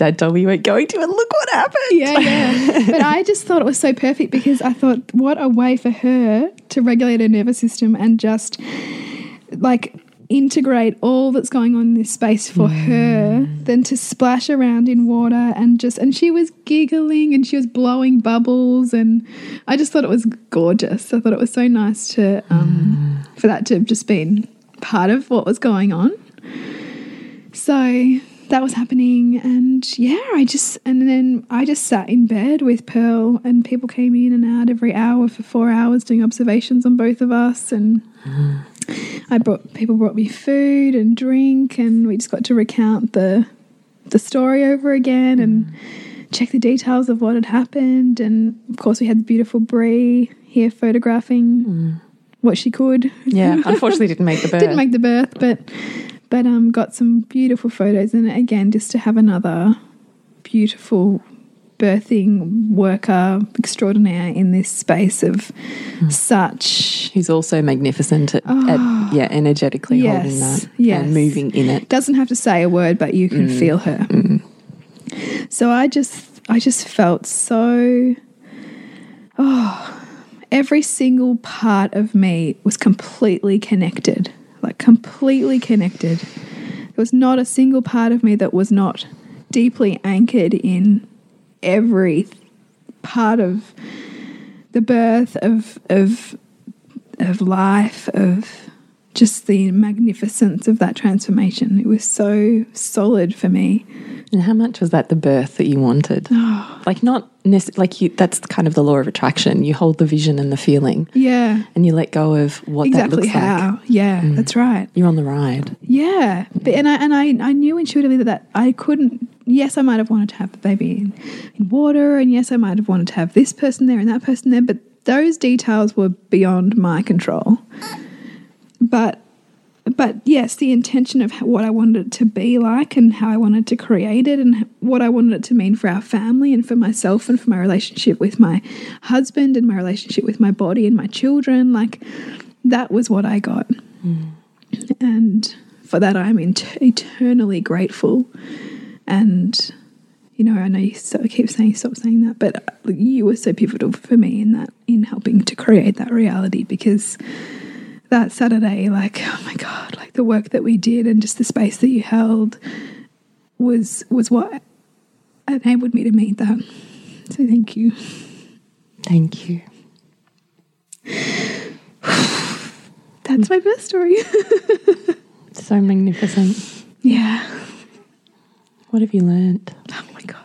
Dad told me you weren't going to, and look what happened. Yeah, yeah. But I just thought it was so perfect because I thought, what a way for her to regulate her nervous system and just like integrate all that's going on in this space for her than to splash around in water and just and she was giggling and she was blowing bubbles and I just thought it was gorgeous. I thought it was so nice to um for that to have just been part of what was going on. So that was happening and yeah, I just and then I just sat in bed with Pearl and people came in and out every hour for 4 hours doing observations on both of us and I brought people brought me food and drink, and we just got to recount the the story over again and check the details of what had happened. And of course, we had the beautiful Bree here photographing mm. what she could. Yeah, unfortunately, didn't make the birth. Didn't make the birth, but but um, got some beautiful photos, and again, just to have another beautiful birthing worker extraordinaire in this space of hmm. such Who's also magnificent at, at ah, yeah, energetically holding that yes. and moving in it. doesn't have to say a word, but you can mm. feel her. Mm. So I just, I just felt so. Oh, every single part of me was completely connected, like completely connected. There was not a single part of me that was not deeply anchored in every part of the birth of of of life of just the magnificence of that transformation. It was so solid for me. And how much was that the birth that you wanted? Like not necess- like you. That's kind of the law of attraction. You hold the vision and the feeling, Yeah. and you let go of what exactly that looks like. how. Yeah, mm. that's right. You're on the ride. Yeah. But and I and I, I knew intuitively that, that I couldn't yes, I might have wanted to have the baby in, in water, and yes, I might have wanted to have this person there and that person there, but those details were beyond my control. But but yes, the intention of what I wanted it to be like and how I wanted to create it and what I wanted it to mean for our family and for myself and for my relationship with my husband and my relationship with my body and my children, like that was what I got. Hmm. And for that, I'm eternally grateful. And, you know, I know you so, keep saying, stop saying that, but you were so pivotal for me in that, in helping to create that reality because that Saturday, like, oh my God, like the work that we did and just the space that you held was, was what enabled me to meet that. So thank you. Thank you. That's my birth story. So magnificent. yeah. What have you learnt? Oh my god.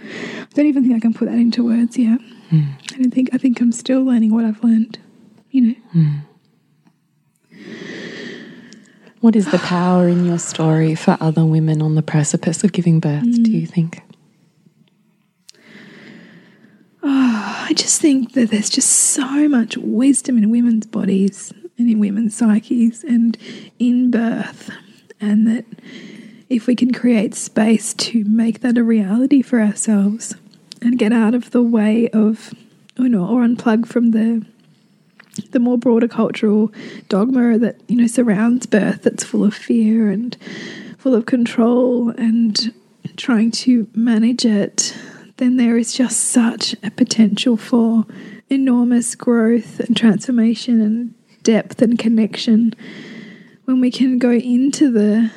I don't even think I can put that into words yet. Hmm. I don't think I think I'm still learning what I've learned. You know. Hmm. What is the power in your story for other women on the precipice of giving birth, do you mm. think? Oh, I just think that there's just so much wisdom in women's bodies and in women's psyches and in birth. And that if we can create space to make that a reality for ourselves and get out of the way of, you know, or unplug from the the more broader cultural dogma that you know surrounds birth that's full of fear and full of control and trying to manage it then there is just such a potential for enormous growth and transformation and depth and connection when we can go into the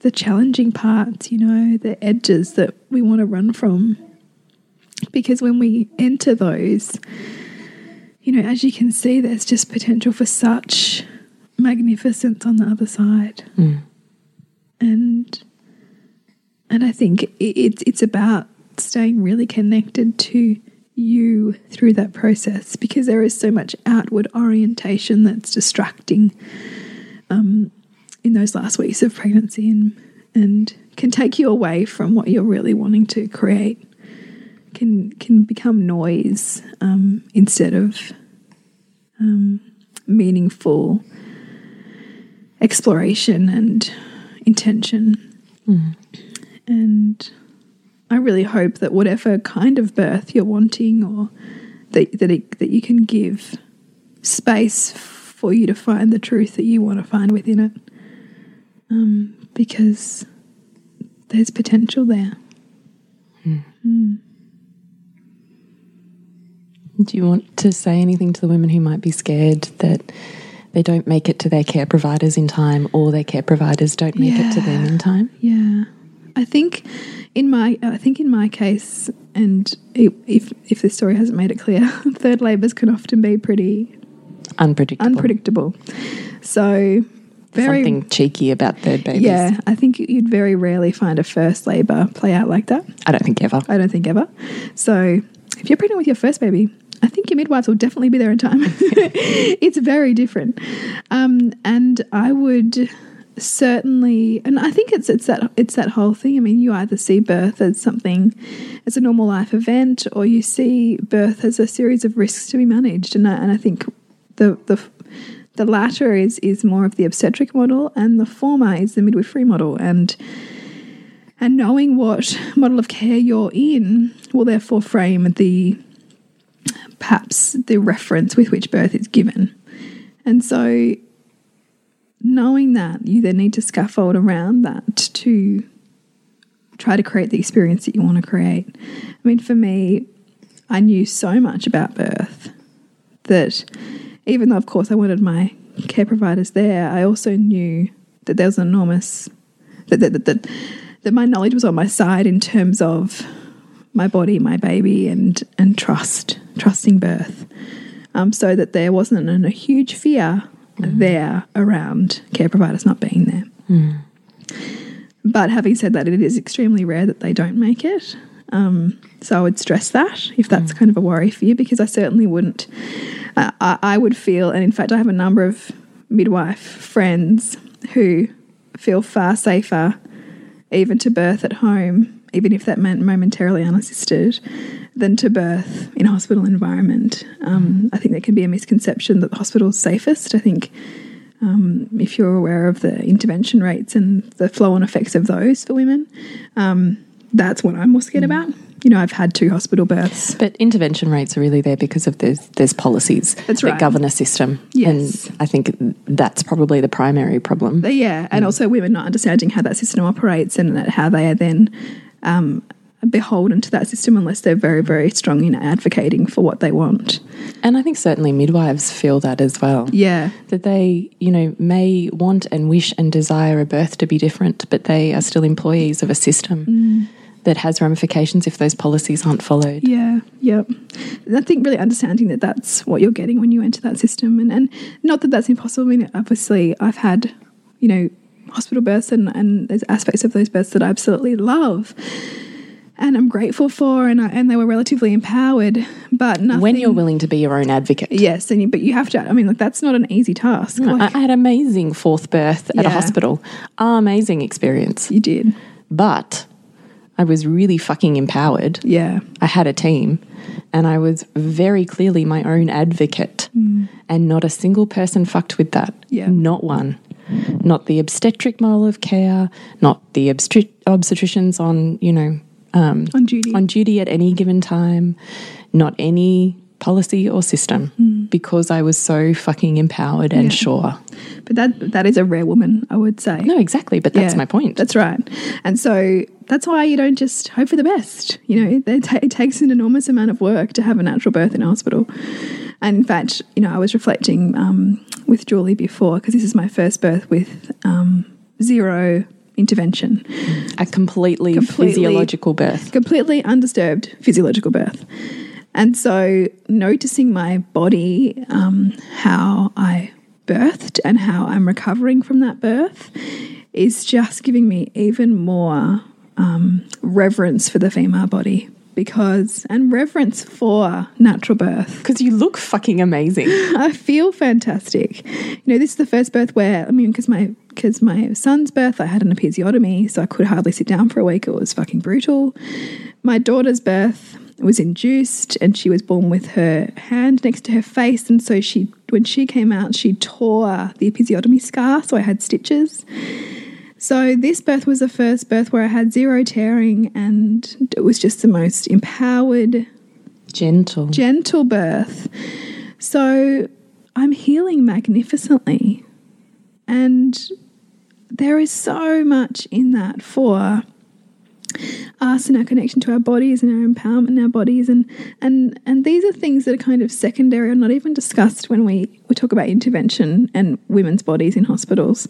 the challenging parts you know the edges that we want to run from. Because when we enter those you know, as you can see, there's just potential for such magnificence on the other side. And and I think it's it's about staying really connected to you through that process because there is so much outward orientation that's distracting um, in those last weeks of pregnancy and and can take you away from what you're really wanting to create can can become noise um, instead of um, meaningful exploration and intention. And I really hope that whatever kind of birth you're wanting, or that that it, that you can give space for you to find the truth that you want to find within it. Um, because there's potential there. Do you want to say anything to the women who might be scared that they don't make it to their care providers in time or their care providers don't make it to them in time? Yeah, I think in my I think in my case, and if if this story hasn't made it clear, third labours can often be pretty Unpredictable. unpredictable. So very Something cheeky about third babies. yeah, I think you'd very rarely find a first labour play out like that. I don't think ever. I don't think ever. So if you're pregnant with your first baby, I think your midwives will definitely be there in time. it's very different, um, and I would certainly, and I think it's it's that it's that whole thing. I mean, you either see birth as something as a normal life event, or you see birth as a series of risks to be managed. And I, and I think the the the latter is is more of the obstetric model, and the former is the midwifery model, and and knowing what model of care you're in will therefore frame the perhaps the reference with which birth is given. And so knowing that you then need to scaffold around that to try to create the experience that you want to create. I mean for me I knew so much about birth that even though of course I wanted my care providers there, I also knew that there was an enormous that that, that, that that my knowledge was on my side in terms of my body, my baby, and and trust, trusting birth, um, so that there wasn't an, a huge fear there around care providers not being there. But having said that, it is extremely rare that they don't make it. Um, so I would stress that if that's kind of a worry for you, because I certainly wouldn't. Uh, I, I would feel, and in fact, I have a number of midwife friends who feel far safer even to birth at home, even if that meant momentarily unassisted, than to birth in a hospital environment. Um, I think there can be a misconception that the hospital is safest. I think um, if you're aware of the intervention rates and the flow on effects of those for women, um, that's what I'm more scared about. You know, I've had two hospital births. But intervention rates are really there because of there's there's policies That's that govern a system. Yes. And I think that's probably the primary problem. But yeah, and also women not understanding how that system operates and how they are then um, beholden to that system unless they're very, very strong in advocating for what they want. And I think certainly midwives feel that as well. Yeah, That they, you know, may want and wish and desire a birth to be different, but they are still employees of a system that has ramifications if those policies aren't followed. yeah, yep. I think really understanding that that's what you're getting when you enter that system, and and not that that's impossible. I mean, obviously, I've had, you know, hospital births, and and there's aspects of those births that I absolutely love. And I'm grateful for, and I, and they were relatively empowered, but nothing. When you're willing to be your own advocate. yes, and you, but you have to. I mean, like that's not an easy task. I, Like, I had amazing fourth birth at a hospital. Amazing experience. you did, But I was really fucking empowered. yeah, I had a team and I was very clearly my own advocate. Mm. And not a single person fucked with that. Yeah. Not one. Not the obstetric model of care, not the obstet- obstetricians on, you know, um, on duty. on duty at any given time, not any policy or system, because I was so fucking empowered and Yeah. sure. but that that is a rare woman, I would say. No, exactly, but that's Yeah, my point. That's right. And so that's why you don't just hope for the best. You know, it, ta- it takes an enormous amount of work to have a natural birth in a hospital. And in fact, you know, I was reflecting um, with Julie before because this is my first birth with um, zero intervention, a completely, Completely- physiological birth. completely undisturbed physiological birth. And so noticing my body, um, how I birthed and how I'm recovering from that birth is just giving me even more um, reverence for the female body because, and reverence for natural birth. Because you look fucking amazing. I feel fantastic. You know, this is the first birth where I mean, because my because my son's birth, I had an episiotomy, so I could hardly sit down for a week. It was fucking brutal. My daughter's birth was induced, and she was born with her hand next to her face, and so she, when she came out, she tore the episiotomy scar, so I had stitches. So this birth was the first birth where I had zero tearing, and it was just the most empowered Gentle. gentle birth. So I'm healing magnificently. And there is so much in that for us and our connection to our bodies and our empowerment in our bodies. And and and these are things that are kind of secondary or not even discussed when we we talk about intervention and women's bodies in hospitals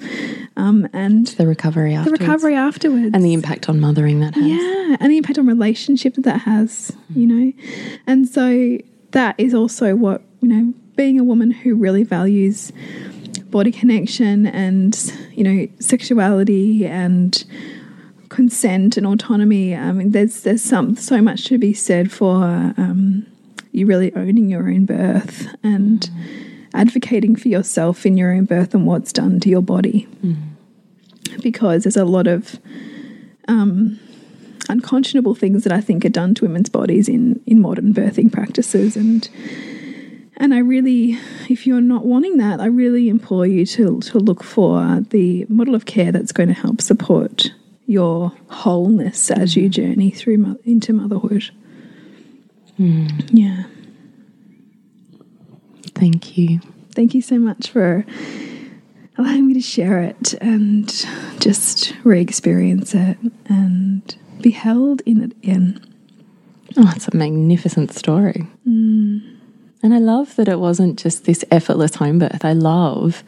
um, and The recovery after the recovery afterwards. And the impact on mothering that has. yeah and the impact on relationship that that has you know. And so that is also what you know being a woman who really values body connection and you know sexuality and consent and autonomy. I mean there's there's some so much to be said for um, you really owning your own birth and advocating for yourself in your own birth and what's done to your body. Because there's a lot of um, unconscionable things that I think are done to women's bodies in in modern birthing practices and and I really if you're not wanting that I really implore you to to look for the model of care that's going to help support your wholeness as you journey through mo- into motherhood. Hmm. Yeah. Thank you. Thank you so much for allowing me to share it and just re experience it and be held in it again. Oh, it's a magnificent story. Mm. And I love that it wasn't just this effortless home birth. I love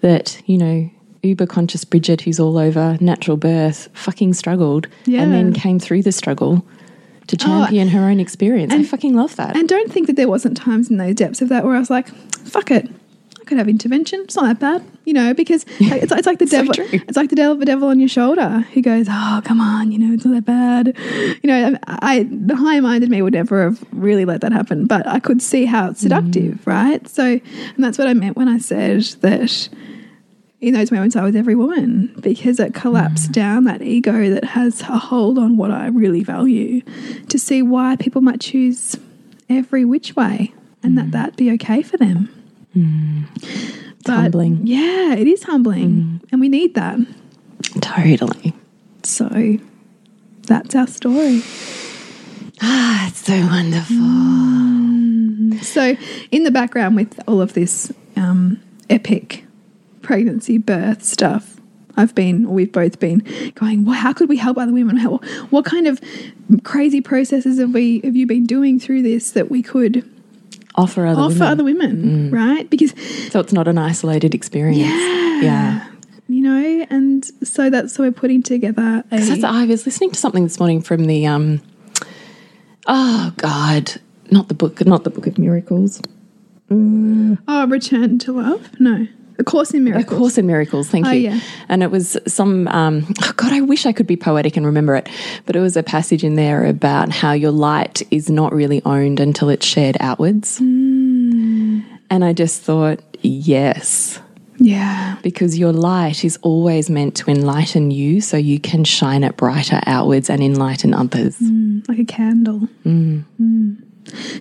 that, you know, uber conscious Bridget, who's all over natural birth, fucking struggled Yeah. and then came through the struggle to oh, champion her own experience. I fucking love that. And don't think that there wasn't times in those depths of that where I was like, fuck it. Could have intervention. It's not that bad, you know, because it's, it's like the devil. it's like the devil, the devil on your shoulder who goes, "Oh, come on, you know, it's not that bad." You know, I, I the high-minded me would never have really let that happen, but I could see how it's seductive, Mm. right? So, and that's what I meant when I said that. In those moments, I was every woman because it Mm. collapsed down that ego that has a hold on what I really value to see why people might choose every which way and Mm. that that be okay for them. It's humbling. Yeah, it is humbling. And we need that. Totally. So that's our story. Ah, it's so wonderful. So, in the background with all of this um, epic pregnancy, birth stuff, I've been, we've both been going, well, how could we help other women? How, what kind of crazy processes have we have you been doing through this that we could Offer other offer women. other women, right? Because so it's not an isolated experience. Yeah. Yeah. you know, and so that's so we're putting together a Because I was listening to something this morning from the um oh god, not the book, not the book of miracles. oh return to love. No, a course in Miracles. A. Course in Miracles, thank Oh, you. yeah. And it was some um oh god, I wish I could be poetic and remember it, but it was a passage in there about how your light is not really owned until it's shared outwards. Hmm. And I just thought, yes, Yeah, because your light is always meant to enlighten you so you can shine it brighter outwards and enlighten others. like a candle. Mm.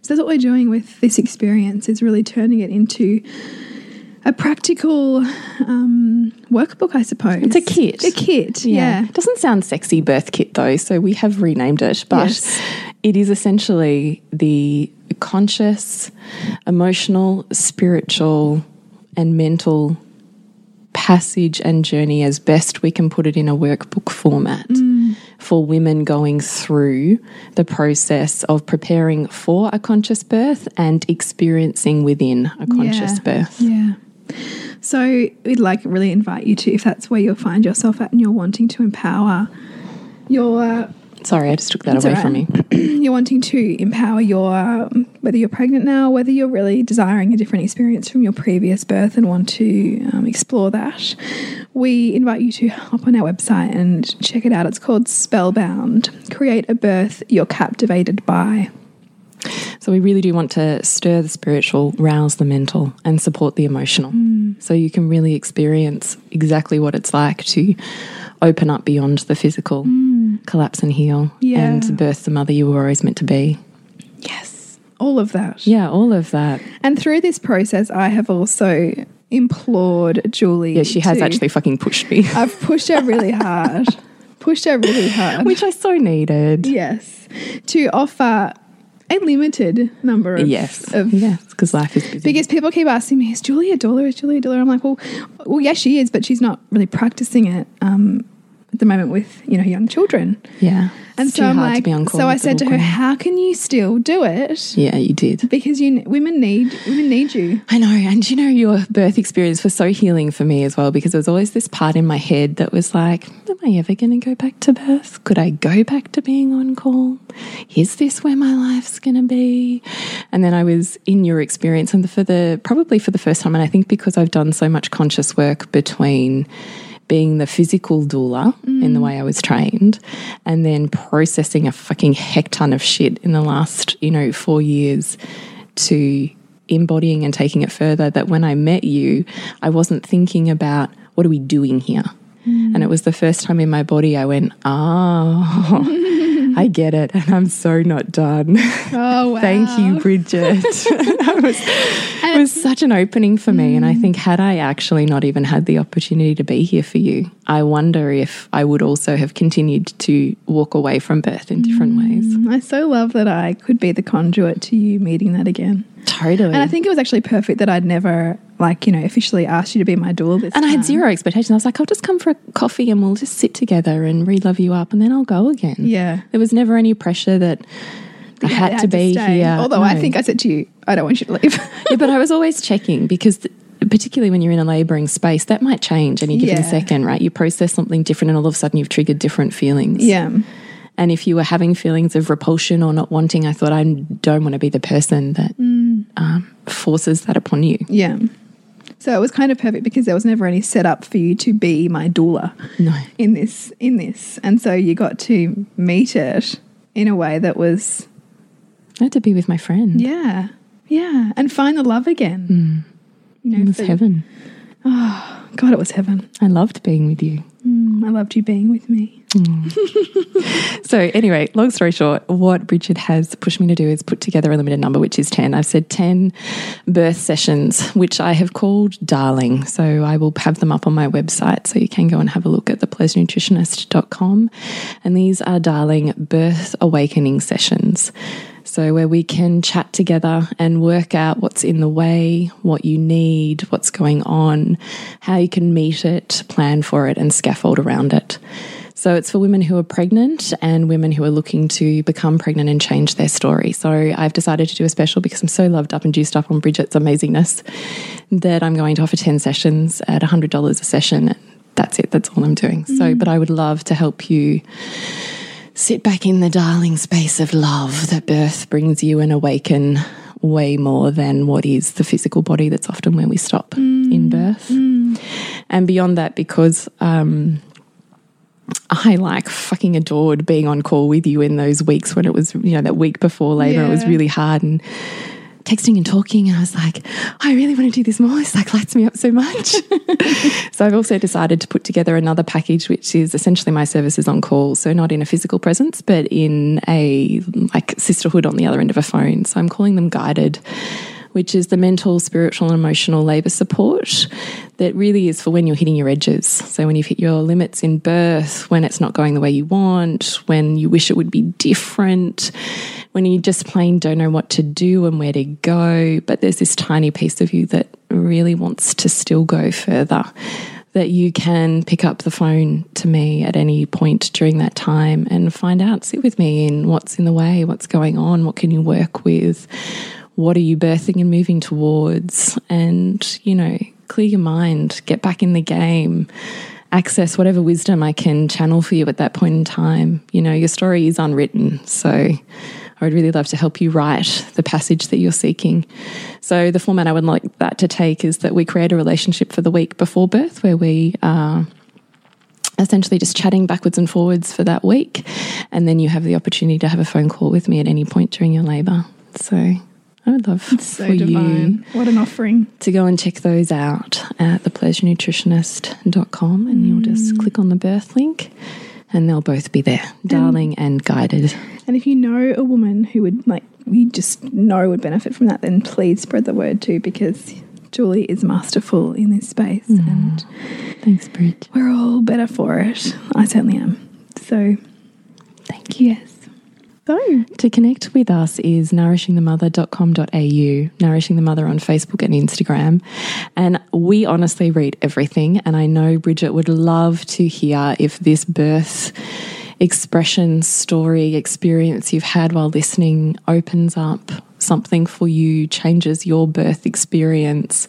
So that's what we're doing with this experience is really turning it into a practical um, workbook, I suppose. It's a kit. A kit. Yeah. It doesn't sound sexy birth kit though, so we have renamed it, but Yes. it is essentially the conscious, emotional, spiritual, and mental passage and journey as best we can put it in a workbook format for women going through the process of preparing for a conscious birth and experiencing within a conscious Yeah. birth. Yeah. So we'd like really invite you to, if that's where you'll find yourself at and you're wanting to empower your Sorry, I just took that away all from me. you're wanting to empower your um, whether you're pregnant now, whether you're really desiring a different experience from your previous birth and want to um, explore that, we invite you to hop on our website and check it out. It's called Spellbound. Create a birth you're captivated by. So we really do want to stir the spiritual, rouse the mental, and support the emotional. Mm. So you can really experience exactly what it's like to open up beyond the physical, mm. collapse and heal, Yeah. and birth the mother you were always meant to be. Yes, all of that. Yeah, all of that. And through this process, I have also implored Julie. Yeah, she has to- actually fucking pushed me, I've pushed her really hard. pushed her really hard. which I so needed. Yes. To offer a limited number of yes. of yes, because life is busy. because people keep asking me, is Julia a doula? Is Julia a doula? I'm like, well, well, yes, she is, but she's not really practicing it um, at the moment with you know young children. yeah. And It's so I'm hard to like, be on call so I said to her, how can you still do it? Yeah, you did. Because you women need women need you. I know. And you know, your birth experience was so healing for me as well because there was always this part in my head that was like, Am I ever going to go back to birth? Could I go back to being on call? Is this where my life's going to be? And then I was in your experience, and for the probably for the first time, and I think because I've done so much conscious work between being the physical doula in the mm. way I was trained, and then processing a fucking heck ton of shit in the last, you know, four years to embodying and taking it further. That when I met you, I wasn't thinking about what are we doing here? Mm. And it was the first time in my body I went, oh, I get it. And I'm so not done. Oh wow! Thank you, Bridget. That was, it was such an opening for me. And I mm. think, had I actually not even had the opportunity to be here for you, I wonder if I would also have continued to walk away from birth in different ways. Mm, I so love that I could be the conduit to you meeting that again. Totally. And I think it was actually perfect that I'd never, like, you know, officially asked you to be my doula And I had zero expectations. I was like, I'll just come for a coffee and we'll just sit together and re love you up and then I'll go again. Yeah. There was never any pressure that I You had, to be stay. here. Although I think I said to you, I don't want you to leave. yeah, but I was always checking because, th- particularly when you're in a labouring space, that might change any given Yeah. second, right? You process something different and all of a sudden you've triggered different feelings. yeah. And if you were having feelings of repulsion or not wanting, I thought, I don't want to be the person that Mm. Um, forces that upon you. Yeah. So it was kind of perfect because there was never any setup for you to be my doula No. in this in this. And so you got to meet it in a way that was I had to be with my friend. yeah. Yeah. And find the love again. You know, It was for- heaven. Oh God, it was heaven. I loved being with you. Mm, I loved you being with me. So, anyway, long story short, what Bridget has pushed me to do is put together a limited number, which is 10. I've said 10 birth sessions, which I have called Darling. So, I will have them up on my website. So, you can go and have a look at thepleasurenutritionist.com. And these are Darling birth awakening sessions. So, where we can chat together and work out what's in the way, what you need, what's going on, how you can meet it, plan for it, and scaffold around it. So it's for women who are pregnant and women who are looking to become pregnant and change their story. So I've decided to do a special because I'm so loved up and juiced up on Bridget's amazingness that I'm going to offer 10 sessions at $100 a session. And that's it. That's all I'm doing. So, mm. but I would love to help you sit back in the darling space of love that birth brings you and awaken way more than what is the physical body. That's often where we stop in mm. birth. Mm. And beyond that, because um, I like fucking adored being on call with you in those weeks when it was, you know, that week before labor, it was really hard and texting and talking. And I was like, I really want to do this more. This like lights me up so much. so I've also decided to put together another package, which is essentially my services on call. So not in a physical presence, but in a like sisterhood on the other end of a phone. So I'm calling them guided which is the mental, spiritual, and emotional labour support that really is for when you're hitting your edges. So, when you've hit your limits in birth, when it's not going the way you want, when you wish it would be different, when you just plain don't know what to do and where to go, but there's this tiny piece of you that really wants to still go further. That you can pick up the phone to me at any point during that time and find out, sit with me in what's in the way, what's going on, what can you work with, what are you birthing and moving towards and you know clear your mind get back in the game access whatever wisdom i can channel for you at that point in time you know your story is unwritten so i would really love to help you write the passage that you're seeking so the format i would like that to take is that we create a relationship for the week before birth where we are essentially just chatting backwards and forwards for that week. And then you have the opportunity to have a phone call with me at any point during your labour. So I would love So for you divine. What an offering. to go and check those out at thepleasurenutritionist.com and you'll mm. just click on the birth link and they'll both be there, darling and guided. And if you know a woman who would like you just know would benefit from that, then please spread the word too because Julie is masterful in this space mm. and Thanks, Bridge. we're all better for it. I certainly am. So Thank you. yes. So, To connect with us is nourishingthemother.com.au, Nourishing the Mother on Facebook and Instagram. And we honestly read everything. And I know Bridget would love to hear if this birth expression, story, experience you've had while listening opens up something for you, changes your birth experience,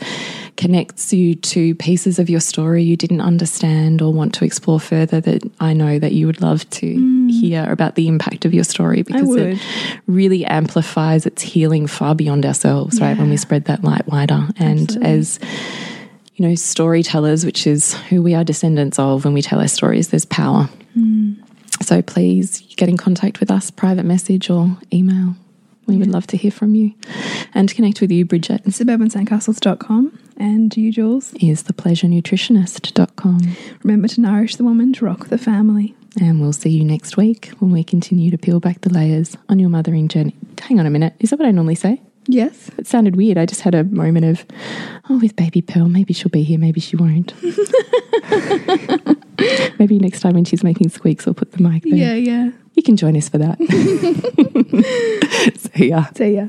connects you to pieces of your story you didn't understand or want to explore further that I know that you would love to mm. hear about the impact of your story because it really amplifies its healing far beyond ourselves, right? When we spread that light wider. And Absolutely. as you know, storytellers, which is who we are descendants of when we tell our stories, there's power. Mm. So please get in contact with us, private message or email. We would love to hear from you and to connect with you, Bridget. suburbansandcastles.com and you, Jules. Is thepleasurenutritionist.com. Remember to nourish the woman to rock the family. And we'll see you next week when we continue to peel back the layers on your mothering journey. Hang on a minute. Is that what I normally say? Yes. It sounded weird. I just had a moment of, oh, with baby Pearl, maybe she'll be here, maybe she won't. maybe next time when she's making squeaks, we'll put the mic there. Yeah, yeah. You can join us for that. See ya. See ya.